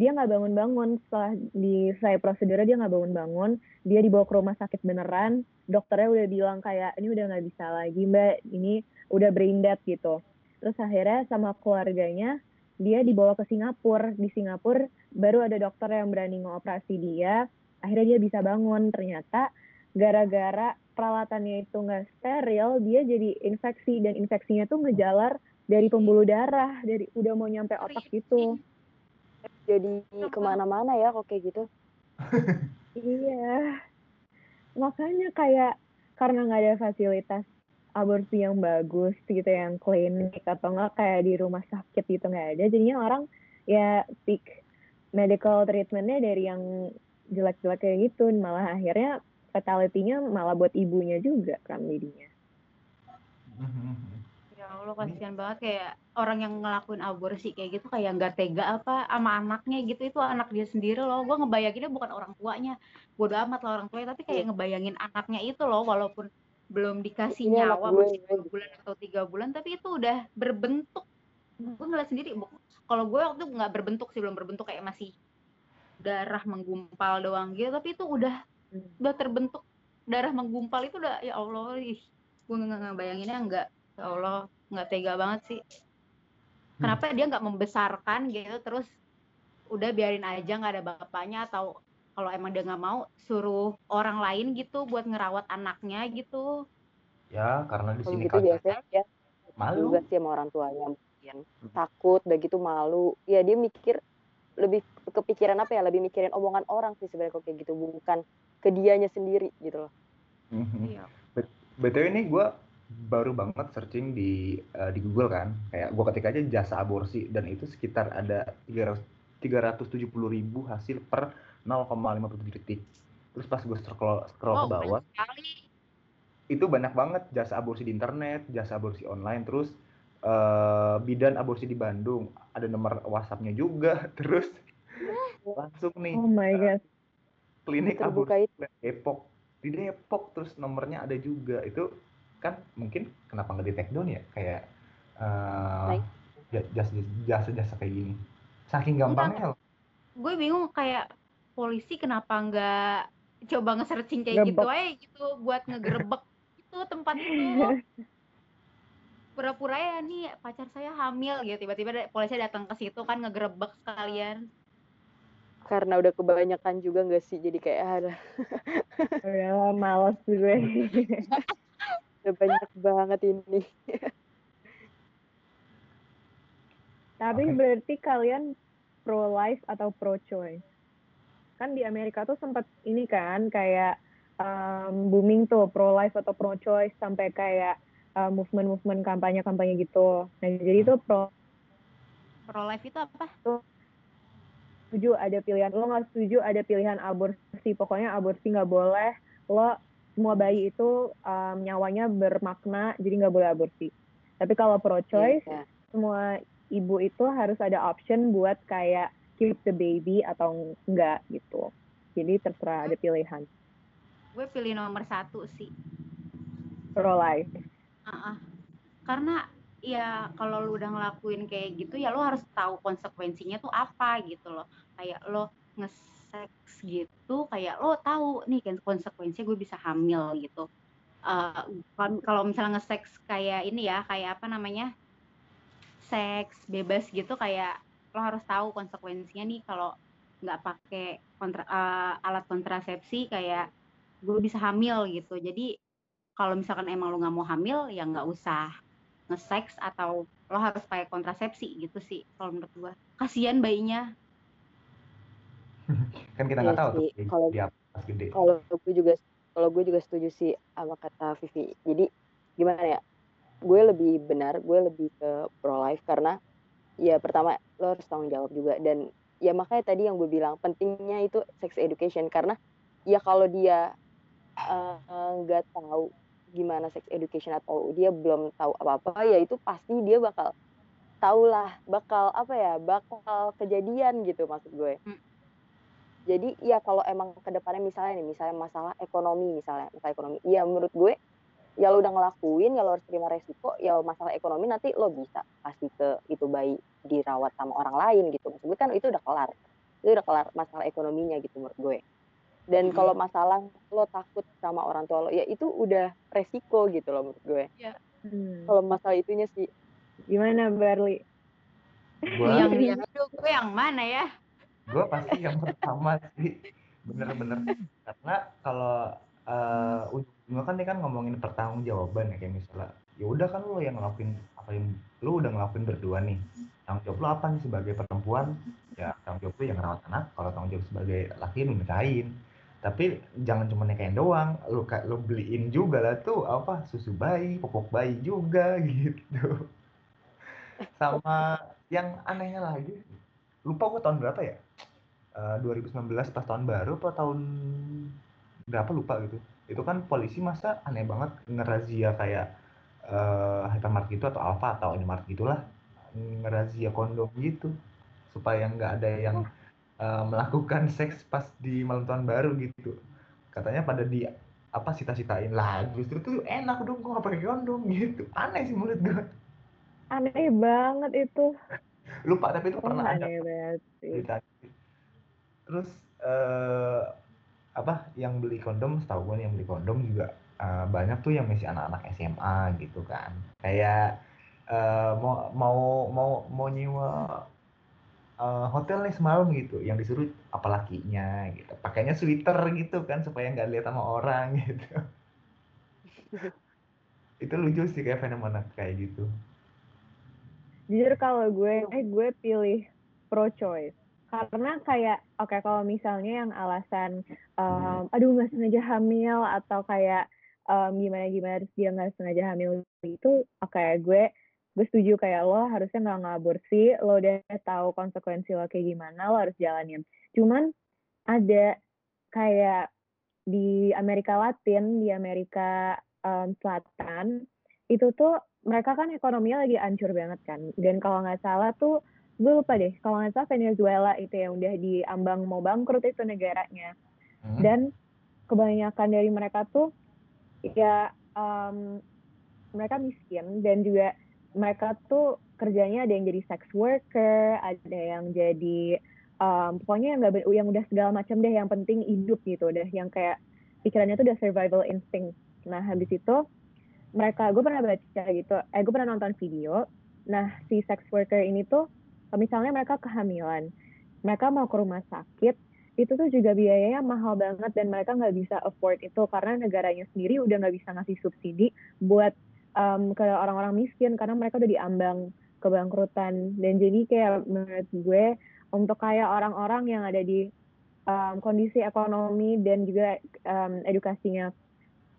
dia nggak bangun-bangun setelah di selesai prosedurnya dia nggak bangun-bangun. Dia dibawa ke rumah sakit beneran. Dokternya udah bilang kayak ini udah nggak bisa lagi mbak, ini udah brain dead gitu. Terus akhirnya sama keluarganya dia dibawa ke Singapura. Di Singapura baru ada dokter yang berani ngoperasi dia. Akhirnya dia bisa bangun. Ternyata gara-gara peralatannya itu nggak steril, dia jadi infeksi dan infeksinya tuh ngejalar dari pembuluh darah, dari udah mau nyampe otak gitu. Jadi ke mana-mana ya kok kayak gitu. Iya, makanya kayak karena nggak ada fasilitas aborsi yang bagus gitu, yang klinik atau nggak kayak di rumah sakit gitu nggak ada, jadinya orang ya pick medical treatmentnya dari yang jelek-jelek kayak gitu, malah akhirnya fatality-nya malah buat ibunya juga kan jadinya. Ya Allah kasihan banget kayak orang yang ngelakuin aborsi kayak gitu kayak nggak tega apa sama anaknya gitu. Itu anak dia sendiri loh. Gue ngebayanginnya bukan orang tuanya. Bodo amat lah orang tuanya tapi kayak ngebayangin anaknya itu loh walaupun belum dikasih Ini anak nyawa masih dua gitu. bulan atau tiga bulan tapi itu udah berbentuk. Gue ngeliat sendiri bu- kalau gue waktu itu nggak berbentuk sih belum berbentuk kayak masih darah menggumpal doang gitu tapi itu udah udah terbentuk darah menggumpal itu udah ya Allah ih gue nggak ngebayanginnya nggak ya Allah nggak tega banget sih. Kenapa dia nggak membesarkan gitu terus udah biarin aja nggak ada bapaknya atau kalau emang dia nggak mau suruh orang lain gitu buat ngerawat anaknya gitu. Ya, karena di sini gitu biasanya ya malu. juga sih sama orang tuanya mungkin takut udah gitu malu. Ya dia mikir lebih kepikiran apa ya lebih mikirin omongan orang sih sebenarnya kok kayak gitu bukan ke dianya sendiri gitu loh Mhm. Iya. BTW ini gue baru banget searching di eh, di Google kan, kayak gue ketik aja jasa aborsi dan itu sekitar ada 300 370 ribu hasil per 0,57 detik. Terus pas gue scroll scroll wow ke bawah, banyak sekali itu banyak banget jasa aborsi di internet, jasa aborsi online, terus eh, bidan aborsi di Bandung, ada nomor WhatsApp-nya juga, terus langsung nih Oh my god. klinik terbuka aborsi itu. Depok. Di Depok terus nomornya ada juga. Itu kan mungkin kenapa nggak di take down ya? Kayak eh, Baik. ja- jasa jasa jasa kayak gini. Saking gampangnya loh. gue bingung kayak polisi kenapa nggak coba nge-searching kayak gitu aja gitu buat ngegerebek itu tempat itu pura-pura ya nih pacar saya hamil gitu tiba-tiba polisi datang ke situ kan ngegerebek sekalian karena udah kebanyakan juga nggak sih jadi kayak ada Udah males gue. udah banyak banget ini Tapi Oke. berarti kalian pro life atau pro choice? Kan di Amerika tuh sempat ini kan kayak um, booming tuh pro life atau pro choice sampai kayak uh, movement-movement kampanye-kampanye gitu. Nah, jadi itu pro pro life itu apa? Setuju ada pilihan lo nggak setuju ada pilihan aborsi. Pokoknya aborsi nggak boleh. Lo semua bayi itu um, nyawanya bermakna jadi nggak boleh aborsi. Tapi kalau pro choice Iya. semua ibu itu harus ada option buat kayak keep the baby atau enggak gitu. Jadi terserah ada pilihan. Gue pilih nomor satu sih. Pro life Ah. karena ya kalau lu udah ngelakuin kayak gitu ya lo harus tahu konsekuensinya tuh apa gitu loh. Kayak lo nge-sex gitu kayak lo tahu nih kan konsekuensinya gue bisa hamil gitu. Uh, kalau misalnya nge-sex kayak ini ya kayak apa namanya seks bebas gitu kayak lo harus tahu konsekuensinya nih kalau nggak pakai kontra, uh, alat kontrasepsi kayak gue bisa hamil gitu. Jadi kalau misalkan emang lo nggak mau hamil ya nggak usah nge-sex atau lo harus pakai kontrasepsi gitu sih kalau menurut gua. Kasihan bayinya. Kan kita nggak iya tahu sih. kalau pas gede. kalau gue juga kalau gue juga setuju sih sama kata Vivi. Jadi gimana ya gue lebih benar gue lebih ke pro life karena ya pertama lo harus tanggung jawab juga. Dan ya makanya tadi yang gue bilang pentingnya itu sex education. Karena ya kalau dia nggak uh, tahu gimana sex education atau dia belum tahu apa-apa ya itu pasti dia bakal tahulah bakal apa ya bakal kejadian gitu maksud gue. Hmm. jadi ya kalau emang ke depannya misalnya nih misalnya masalah ekonomi misalnya masalah ekonomi ya menurut gue ya lo udah ngelakuin ya lo harus terima resiko ya masalah ekonomi nanti lo bisa kasih ke itu bayi dirawat sama orang lain gitu. Maksud gue kan itu udah kelar itu udah kelar masalah ekonominya gitu menurut gue dan hmm. kalau masalah lo takut sama orang tua lo ya itu udah resiko gitu loh menurut gue. Ya. hmm. kalau masalah itunya sih. Gimana Barli? Gua, yang yang aduh gue yang mana ya? Gue pasti yang pertama sih. Bener-bener. Karena kalau uh, ujungnya kan dia kan ngomongin pertanggungjawaban ya kayak misalnya ya udah kan lo yang ngelakuin apa yang lo udah ngelakuin berdua nih. Tanggung jawab lo apa nih sebagai perempuan? Ya tanggung jawab lo yang ngerawat anak. Kalau tanggung jawab sebagai laki lo nikahin tapi jangan cuma nikahin doang lu lu beliin juga lah tuh apa susu bayi popok bayi juga gitu. Sama yang anehnya lagi lupa gua tahun berapa ya? Uh, eh, 2019 pas tahun baru apa tahun berapa lupa gitu. Itu kan polisi masa aneh banget ngerazia kayak uh, hypermart gitu atau Alfa atau Indomaret gitulah ngerazia kondom gitu. Supaya nggak ada yang uh, melakukan seks pas di malam tahun baru gitu. Katanya pada di apa cita-citain lah justru tuh enak dong kok gak pakai kondom gitu. Aneh sih menurut gue aneh banget itu. Lupa tapi itu oh, pernah ada cerita. Terus uh, apa yang beli kondom setahu gue yang beli kondom juga uh, banyak tuh yang masih anak-anak SMA gitu kan. Kayak uh, mau mau mau mau nyewa uh, hotel nih semalam gitu yang disuruh apa lakinya gitu. Pakainya sweater gitu kan supaya nggak lihat sama orang gitu. Itu lucu sih kayak fenomena kayak gitu. Jujur kalau gue eh gue pilih pro choice karena kayak oke okay, kalau misalnya yang alasan um, aduh nggak sengaja hamil atau kayak um, gimana gimana dia nggak sengaja hamil itu oke okay, gue gue setuju kayak lo harusnya nggak ngaborsi lo udah tahu konsekuensi lo kayak gimana lo harus jalanin. Cuman ada kayak di Amerika Latin di Amerika um, Selatan itu tuh mereka kan ekonominya lagi ancur banget kan. Dan kalau nggak salah tuh gue lupa deh kalau nggak salah Venezuela itu yang udah diambang mau bangkrut itu negaranya. Hmm. dan kebanyakan dari mereka tuh ya um, mereka miskin dan juga mereka tuh kerjanya ada yang jadi sex worker, ada yang jadi um, pokoknya yang gak, yang udah segala macam deh yang penting hidup gitu deh yang kayak pikirannya tuh udah survival instinct. Nah habis itu mereka gue pernah baca gitu, eh gue pernah nonton video. Nah si sex worker ini tuh misalnya mereka kehamilan, mereka mau ke rumah sakit, itu tuh juga biayanya mahal banget dan mereka nggak bisa afford itu karena negaranya sendiri udah nggak bisa ngasih subsidi buat um, ke orang-orang miskin karena mereka udah diambang kebangkrutan dan jadi kayak menurut gue untuk kayak orang-orang yang ada di um, kondisi ekonomi dan juga um, edukasinya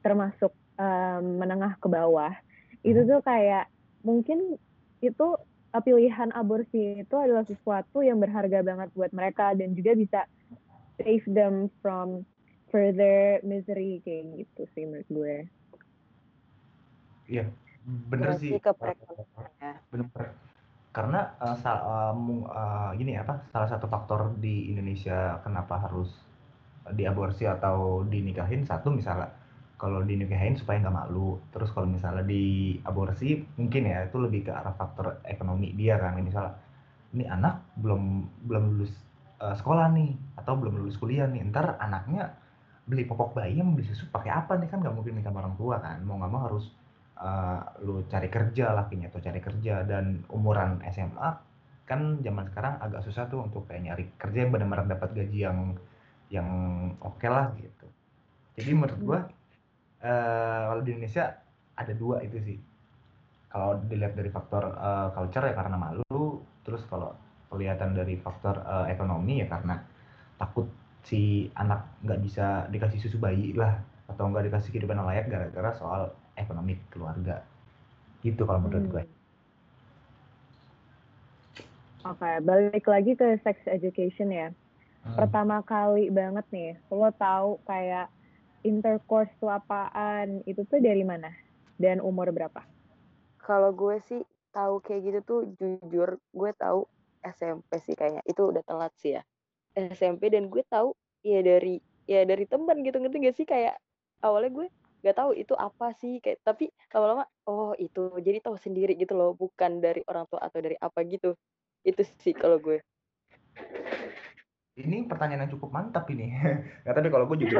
termasuk um, menengah ke bawah itu tuh kayak mungkin itu uh, pilihan aborsi itu adalah sesuatu yang berharga banget buat mereka dan juga bisa save them from further misery kayak gitu sih menurut gue. Iya, bener sih. ke ya. Bener. Karena uh, sal uh, uh, gini apa salah satu faktor di Indonesia kenapa harus diaborsi atau dinikahin satu misalnya kalau dinikahin supaya nggak malu terus kalau misalnya di aborsi mungkin ya itu lebih ke arah faktor ekonomi dia kan misalnya ini anak belum belum lulus uh, sekolah nih atau belum lulus kuliah nih ntar anaknya beli popok bayi yang beli susu pakai apa nih kan nggak mungkin minta orang tua kan mau nggak mau harus uh, lu cari kerja lakinya atau cari kerja. Dan umuran SMA kan zaman sekarang agak susah tuh untuk kayak nyari kerja yang benar-benar dapat gaji yang yang oke okay lah gitu. Jadi menurut gua uh, kalau di Indonesia ada dua itu sih. Kalau dilihat dari faktor uh, culture ya karena malu terus kalau kelihatan dari faktor uh, ekonomi ya karena takut si anak nggak bisa dikasih susu bayi lah atau nggak dikasih kehidupan yang layak gara-gara soal ekonomi keluarga gitu kalau menurut hmm. gue. Oke, okay, balik lagi ke sex education ya. Hmm. Pertama kali banget nih, lo tahu kayak intercourse itu apaan? Itu tuh dari mana? Dan umur berapa? Kalau gue sih tahu kayak gitu tuh jujur gue tahu SMP sih kayaknya. Itu udah telat sih ya. SMP dan gue tahu ya dari ya dari teman gitu ngerti gak sih kayak awalnya gue nggak tahu itu apa sih kayak tapi lama-lama oh itu jadi tahu sendiri gitu loh bukan dari orang tua atau dari apa gitu. Itu sih kalau gue. Ini pertanyaan yang cukup mantap ini. Nggak tapi kalau gue juga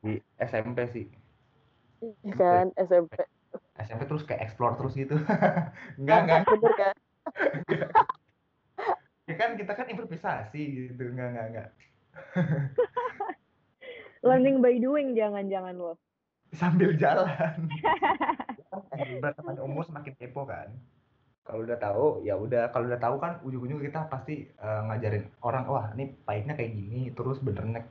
di SMP sih. Iya kan SMP SMP terus kayak explore terus gitu. Enggak enggak bener kan? Ya kan kita kan improvisasi gitu. Enggak enggak enggak learning by doing jangan-jangan lo sambil jalan. Berteman umur semakin kepo kan. Kalau udah tahu ya udah. Kalau udah tahu kan ujung-ujung kita pasti uh, ngajarin orang wah ini pahitnya kayak gini terus benernya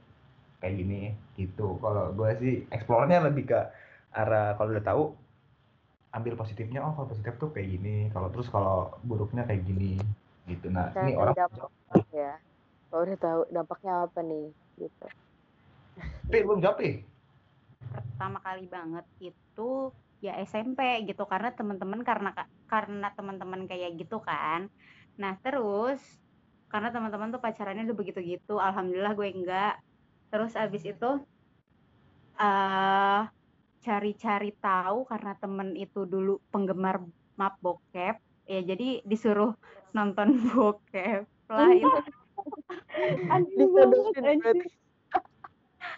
kayak gini gitu. Kalau gue sih eksplornya lebih ke arah kalau udah tahu ambil positifnya oh kalau positif tuh kayak gini kalau terus kalau buruknya kayak gini gitu. Nah Saya ini orang ya kalau udah tahu dampaknya apa nih gitu. Pi, belum jawab pertama kali banget itu ya SMP gitu. Karena teman-teman karena karena teman-teman kayak gitu kan. Nah terus karena teman-teman tuh pacarannya udah begitu gitu alhamdulillah gue enggak. Terus abis itu uh, cari-cari tahu karena temen itu dulu penggemar map bokep ya jadi disuruh nonton bokep lah itu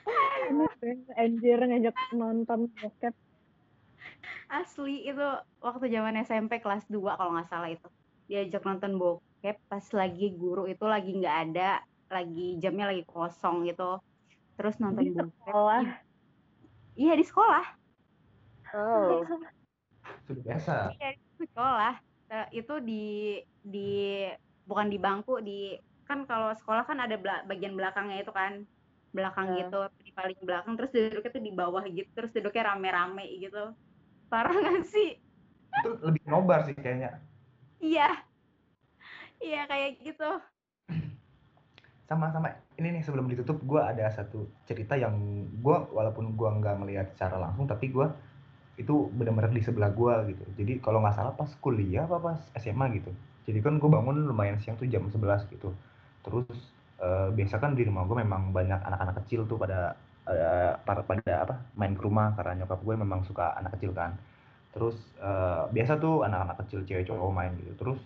anjir ngajak nonton bokep. Asli itu waktu zaman SMP kelas 2 kalau nggak salah itu. Diajak nonton bokep pas lagi guru itu lagi nggak ada lagi jamnya lagi kosong gitu. Terus nonton di bokep. sekolah? Iya di sekolah. Oh. Sudah biasa. Iya di sekolah. Itu di di bukan di bangku di kan kalau sekolah kan ada bagian belakangnya itu kan belakang yeah. gitu di paling belakang terus duduknya tuh di bawah gitu terus duduknya rame-rame gitu Parah gak sih? Itu lebih nobar sih kayaknya. Iya. Iya kayak gitu. Sama-sama. Ini nih sebelum ditutup gue ada satu cerita yang gue walaupun gue nggak melihat secara langsung tapi gue itu benar-benar di sebelah gue gitu. Jadi kalau nggak salah pas kuliah apa pas SMA gitu. Jadi kan gue bangun lumayan siang tuh jam 11 gitu. Terus uh, biasa kan di rumah gue memang banyak anak-anak kecil tuh pada uh, pada, pada apa main ke rumah karena nyokap gue memang suka anak kecil kan. Terus uh, biasa tuh anak-anak kecil cewek cowok main gitu. Terus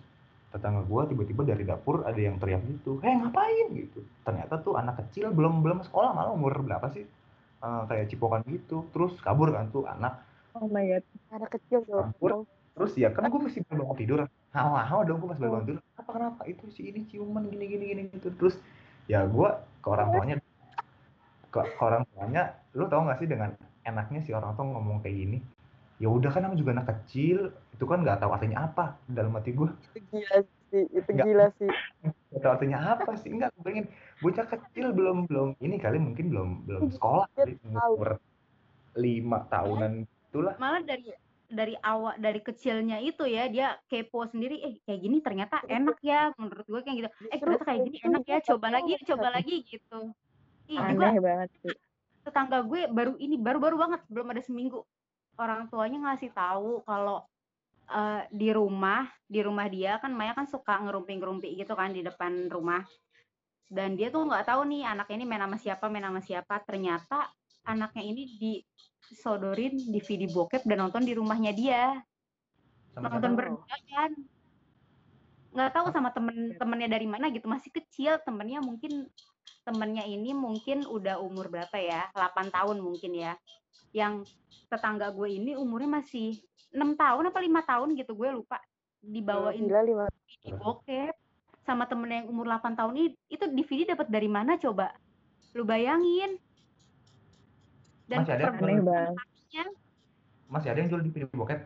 tetangga gue tiba-tiba dari dapur ada yang teriak gitu heh ngapain? gitu. Ternyata tuh anak kecil belum belum sekolah malah umur berapa sih? Uh, kayak cipokan gitu. Terus kabur kan tuh anak. Oh my god. Anak kecil tuh kabur. terus ya kan gue masih belum mau tidur. Hawa hawa dong gue masih belum tidur. Apa kenapa? Itu si ini ciuman gini gini gini gitu. Terus ya gue ke orang tuanya. Ke, ke orang tuanya lu tau gak sih dengan enaknya si orang tua ngomong kayak gini? Ya udah kan namanya juga anak kecil itu kan nggak tahu artinya apa dalam hati gue itu gila sih itu gak, gila sih. nggak tahu artinya apa sih nggak gue pengen bocah kecil belum belum ini kali mungkin belum belum sekolah kali umur lima tahunan itulah. Malah dari dari awal dari kecilnya itu ya dia kepo sendiri eh kayak gini ternyata enak ya menurut gue kayak gitu. Eh ternyata kayak gini enak ya coba lagi coba lagi gitu. Ih, Aneh juga banget sih. Tetangga gue baru ini baru-baru banget belum ada seminggu. Orang tuanya ngasih tahu kalau uh, di rumah di rumah dia kan Maya kan suka ngerumpi-ngerumpi gitu kan di depan rumah. Dan dia tuh nggak tahu nih anak ini main sama siapa main sama siapa. Ternyata anaknya ini disodorin DVD bokep dan nonton di rumahnya dia. Sama nonton berdua kan. Nggak tahu sama temen-temennya dari mana gitu masih kecil. Temennya mungkin temennya ini mungkin udah umur berapa ya? 8 tahun mungkin ya. Yang tetangga gue ini umurnya masih enam tahun apa lima tahun gitu gue lupa. Dibawain Gila lima. DVD bokep sama temennya yang umur 8 tahun ini itu DVD dapat dari mana coba? Lu bayangin dan Masih ada yang Aneh jual, banget. masih ada yang jual di video bokep?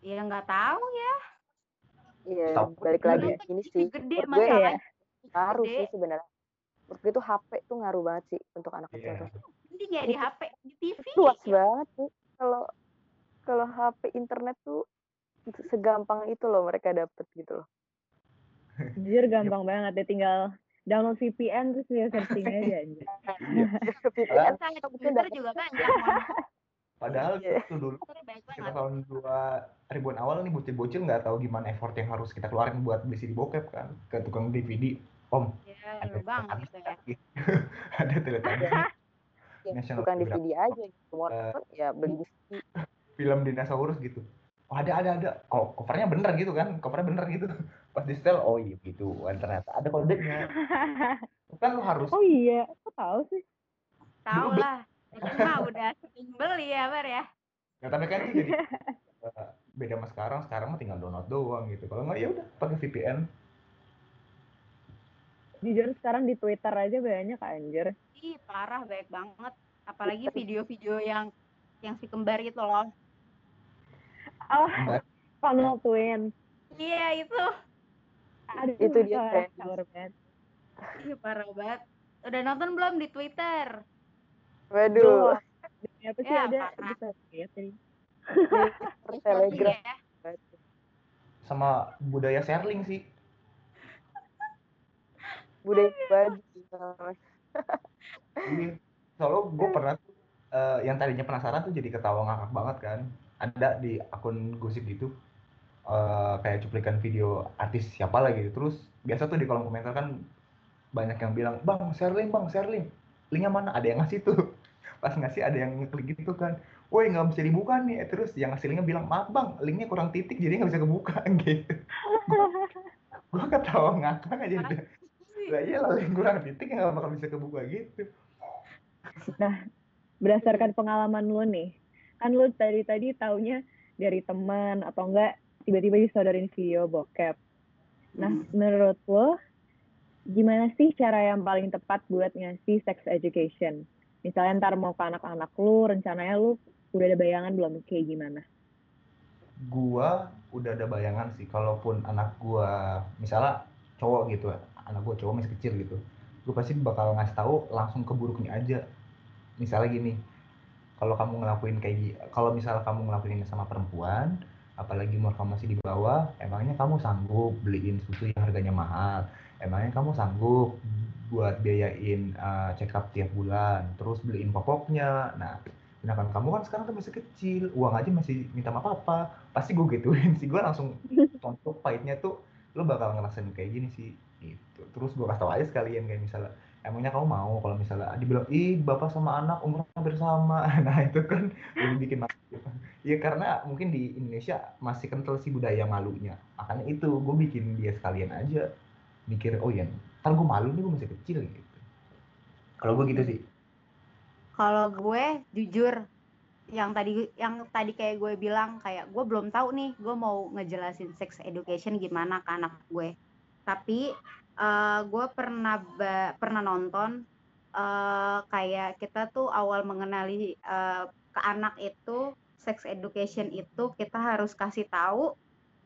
ya nggak tahu ya Iya, balik lagi ini sih. gede gue ngaruh gede. sih sebenarnya. Menurut gue tuh HP tuh ngaruh banget sih untuk anak kecil Iya. tuh. mending ya di HP di TV Luas banget sih. Kalau kalau HP internet tuh segampang itu loh mereka dapet gitu loh. Jujur gampang banget deh tinggal download VPN terus dia searching aja anjir. Iya. VPN Saya dapet juga banyak mohon Padahal Iya. itu dulu maaf. banyak kita tahun 2000-an awal nih bocil-bocil nggak tahu gimana effort yang harus kita keluarin buat beli CD bokep kan ke tukang DVD om ya ada gitu ya ada teletabis ya, bukan. DVD aja gitu. Mau Eh, nonton ya beli film dinosaurus gitu oh ada ada ada. Kok covernya bener gitu kan? Covernya bener gitu. Pas di setel oh iya gitu Wah, ternyata ada kodenya kan lu harus oh iya, kok tahu sih? tahu lah. Itu mah udah sering beli ya Bar ya. Ya tapi kan itu jadi eh, beda sama sekarang. Sekarang mah tinggal download doang gitu. Kalau nggak ya udah pakai VPN Jujur sekarang di Twitter aja banyak anjir. ih parah baik banget. Apalagi video-video yang yang si kembar itu loh Oh. Funnel Twin. iya itu Aduh, Itu dia sahur banget. ih parah banget udah nonton belum di Twitter Waduh, Demi apa sih Ya, ada bisa lihat di Telegram. ya sama budaya sharing sih Budaya baju. Iya. Soalnya gue pernah eh, yang tadinya penasaran tuh jadi ketawa ngakak banget kan. Ada di akun gosip gitu. eh, kayak cuplikan video artis siapa lagi gitu. Terus biasa tuh di kolom komentar kan banyak yang bilang, "Bang, share link, Bang, share link." Linknya mana? Ada yang ngasih tuh. Pas ngasih ada yang ngeklik gitu kan. Woi, nggak bisa dibuka nih. Terus yang ngasih linknya bilang, "Maaf, Bang, linknya kurang titik jadi nggak bisa kebuka." gitu. Gue ketawa ngakak aja udah. Lah iya lah, link kurang titik nggak bakal bisa kebuka gitu. Berdasarkan pengalaman lu nih, kan lu tadi tadi taunya dari teman atau enggak tiba-tiba disodorin video bokep. Nah, menurut lo gimana sih cara yang paling tepat buat ngasih sex education? Misalnya ntar mau ke anak-anak lu, rencananya lu udah ada bayangan belum kayak gimana? gua udah ada bayangan sih kalaupun anak gua misalnya cowok gitu anak gua cowok masih kecil gitu gua pasti bakal ngasih tahu langsung ke buruknya aja misalnya gini kalau kamu ngelakuin kayak gini kalau misalnya kamu ngelakuin ini sama perempuan apalagi umur kamu masih di bawah emangnya kamu sanggup beliin susu yang harganya mahal? Emangnya kamu sanggup buat biayain eh, check up tiap bulan terus beliin popoknya? Nah sedangkan kamu kan sekarang tuh masih kecil uang aja masih minta sama papa. Pasti gue gituin sih gue langsung contoh pahitnya tuh lo bakal ngerasain kayak gini sih gitu. Terus gue kasih tau aja sekalian kayak misalnya emangnya kamu mau kalau misalnya dibilang ih bapak sama anak umurnya hampir sama. Nah itu kan lebih bikin malu ya karena mungkin di Indonesia masih kental sih budaya malunya. Makanya itu gue bikin dia sekalian aja mikir oh ya ntar gue malu nih gue masih kecil gitu. Kalau gue gitu sih. Kalau gue jujur yang tadi yang tadi kayak gue bilang kayak gue belum tahu nih gue mau ngejelasin sex education gimana ke anak gue. Tapi eh, gue pernah ba- pernah nonton eh, kayak kita tuh awal mengenali eh, ke anak itu sex education itu kita harus kasih tahu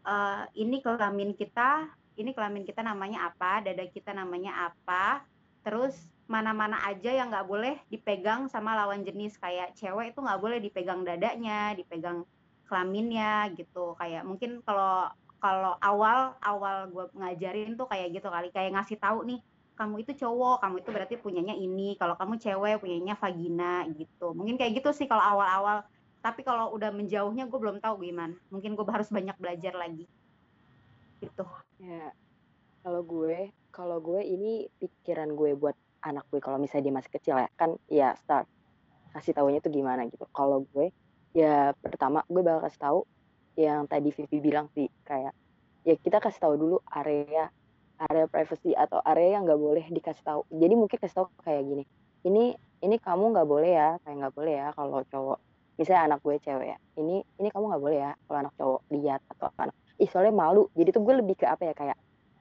eh, ini kelamin kita, ini kelamin kita namanya apa, dada kita namanya apa, terus mana-mana aja yang nggak boleh dipegang sama lawan jenis kayak cewek itu nggak boleh dipegang dadanya, dipegang kelaminnya gitu. Kayak mungkin kalau kalau awal awal gue ngajarin tuh kayak gitu kali kayak ngasih tahu nih kamu itu cowok, kamu itu berarti punyanya ini. Kalau kamu cewek punyanya vagina gitu. Mungkin kayak gitu sih kalau awal-awal. Tapi kalau udah menjauhnya gue belum tahu gimana. Mungkin gue harus banyak belajar lagi. Gitu. Ya, kalau gue, kalau gue ini pikiran gue buat anak gue kalau misalnya dia masih kecil ya kan, ya start. kasih taunya tuh gimana gitu kalau gue ya pertama gue bakal kasih tahu yang tadi Vivi bilang sih kayak ya kita kasih tahu dulu area area privacy atau area yang nggak boleh dikasih tahu. Jadi mungkin kasih tahu kayak gini ini ini kamu nggak boleh ya kayak nggak boleh ya kalau cowok misalnya anak gue cewek ya ini ini kamu nggak boleh ya kalau anak cowok lihat atau apa. Ih soalnya malu. Jadi tuh gue lebih ke apa ya kayak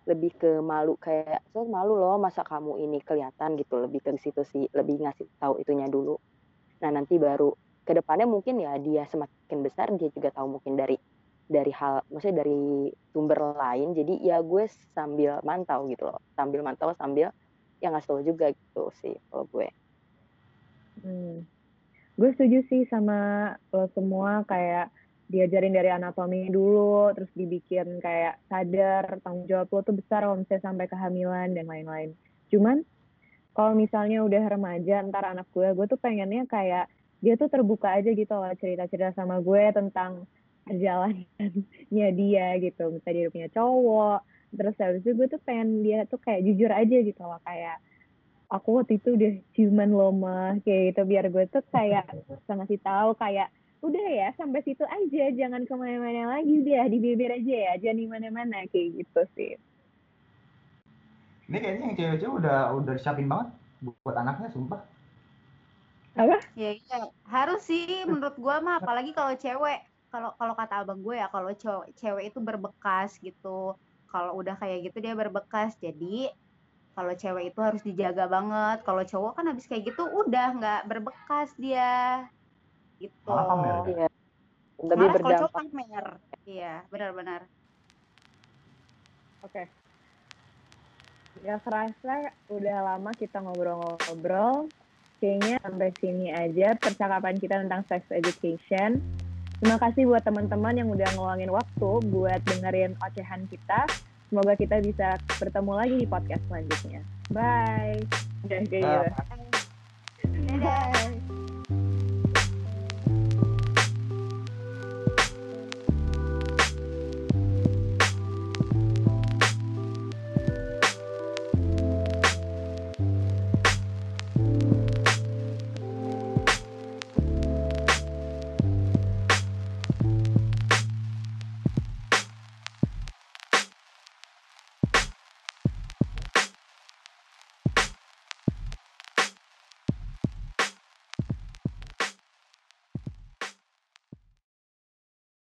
lebih ke malu kayak so malu loh masa kamu ini kelihatan gitu lebih ke situ sih lebih ngasih tahu itunya dulu. Nah nanti baru ke depannya mungkin ya dia semakin besar dia juga tahu mungkin dari dari hal maksudnya dari sumber lain. Jadi ya gue sambil mantau gitu loh. Sambil mantau sambil yang ngasih tahu juga gitu sih kalau gue. Hmm. gue setuju sih sama lo semua kayak diajarin dari anatomi dulu terus dibikin kayak sadar tanggung jawab lo tuh besar kalau misalnya sampai kehamilan dan lain-lain. Cuman kalau misalnya udah remaja ntar anak gue gue tuh pengennya kayak dia tuh terbuka aja gitu loh cerita-cerita sama gue tentang perjalanannya dia gitu. Misalnya dia punya cowok terus habis itu gue tuh pengen dia tuh kayak jujur aja gitu loh kayak aku waktu itu udah ciuman loma kayak gitu. Biar gue tuh kayak ngasih tahu kayak udah ya sampai situ aja jangan ke mana-mana lagi udah di bibir aja ya jangan di mana-mana kayak gitu sih. Ini kayaknya yang cewek-cewek udah udah siapin banget buat anaknya sumpah apa? Ya iya. Harus sih menurut gua mah apalagi kalau cewek. Kalau kalau kata abang gue ya kalau cewek cewek itu berbekas gitu. Kalau udah kayak gitu dia berbekas. Jadi kalau cewek itu harus dijaga banget. Kalau cowok kan habis kayak gitu udah nggak berbekas dia. Gitu. Malah pamer? Iya. lebih Malah kalau cowok berdampak. pamer. Iya benar-benar. Oke. Ya kerasa udah lama kita ngobrol-ngobrol kayaknya sampai sini aja percakapan kita tentang sex education. Terima kasih buat teman-teman yang udah ngeluangin waktu buat dengerin ocehan kita. Semoga kita bisa bertemu lagi di podcast selanjutnya. Bye. Dan gitu. Bye. Bye.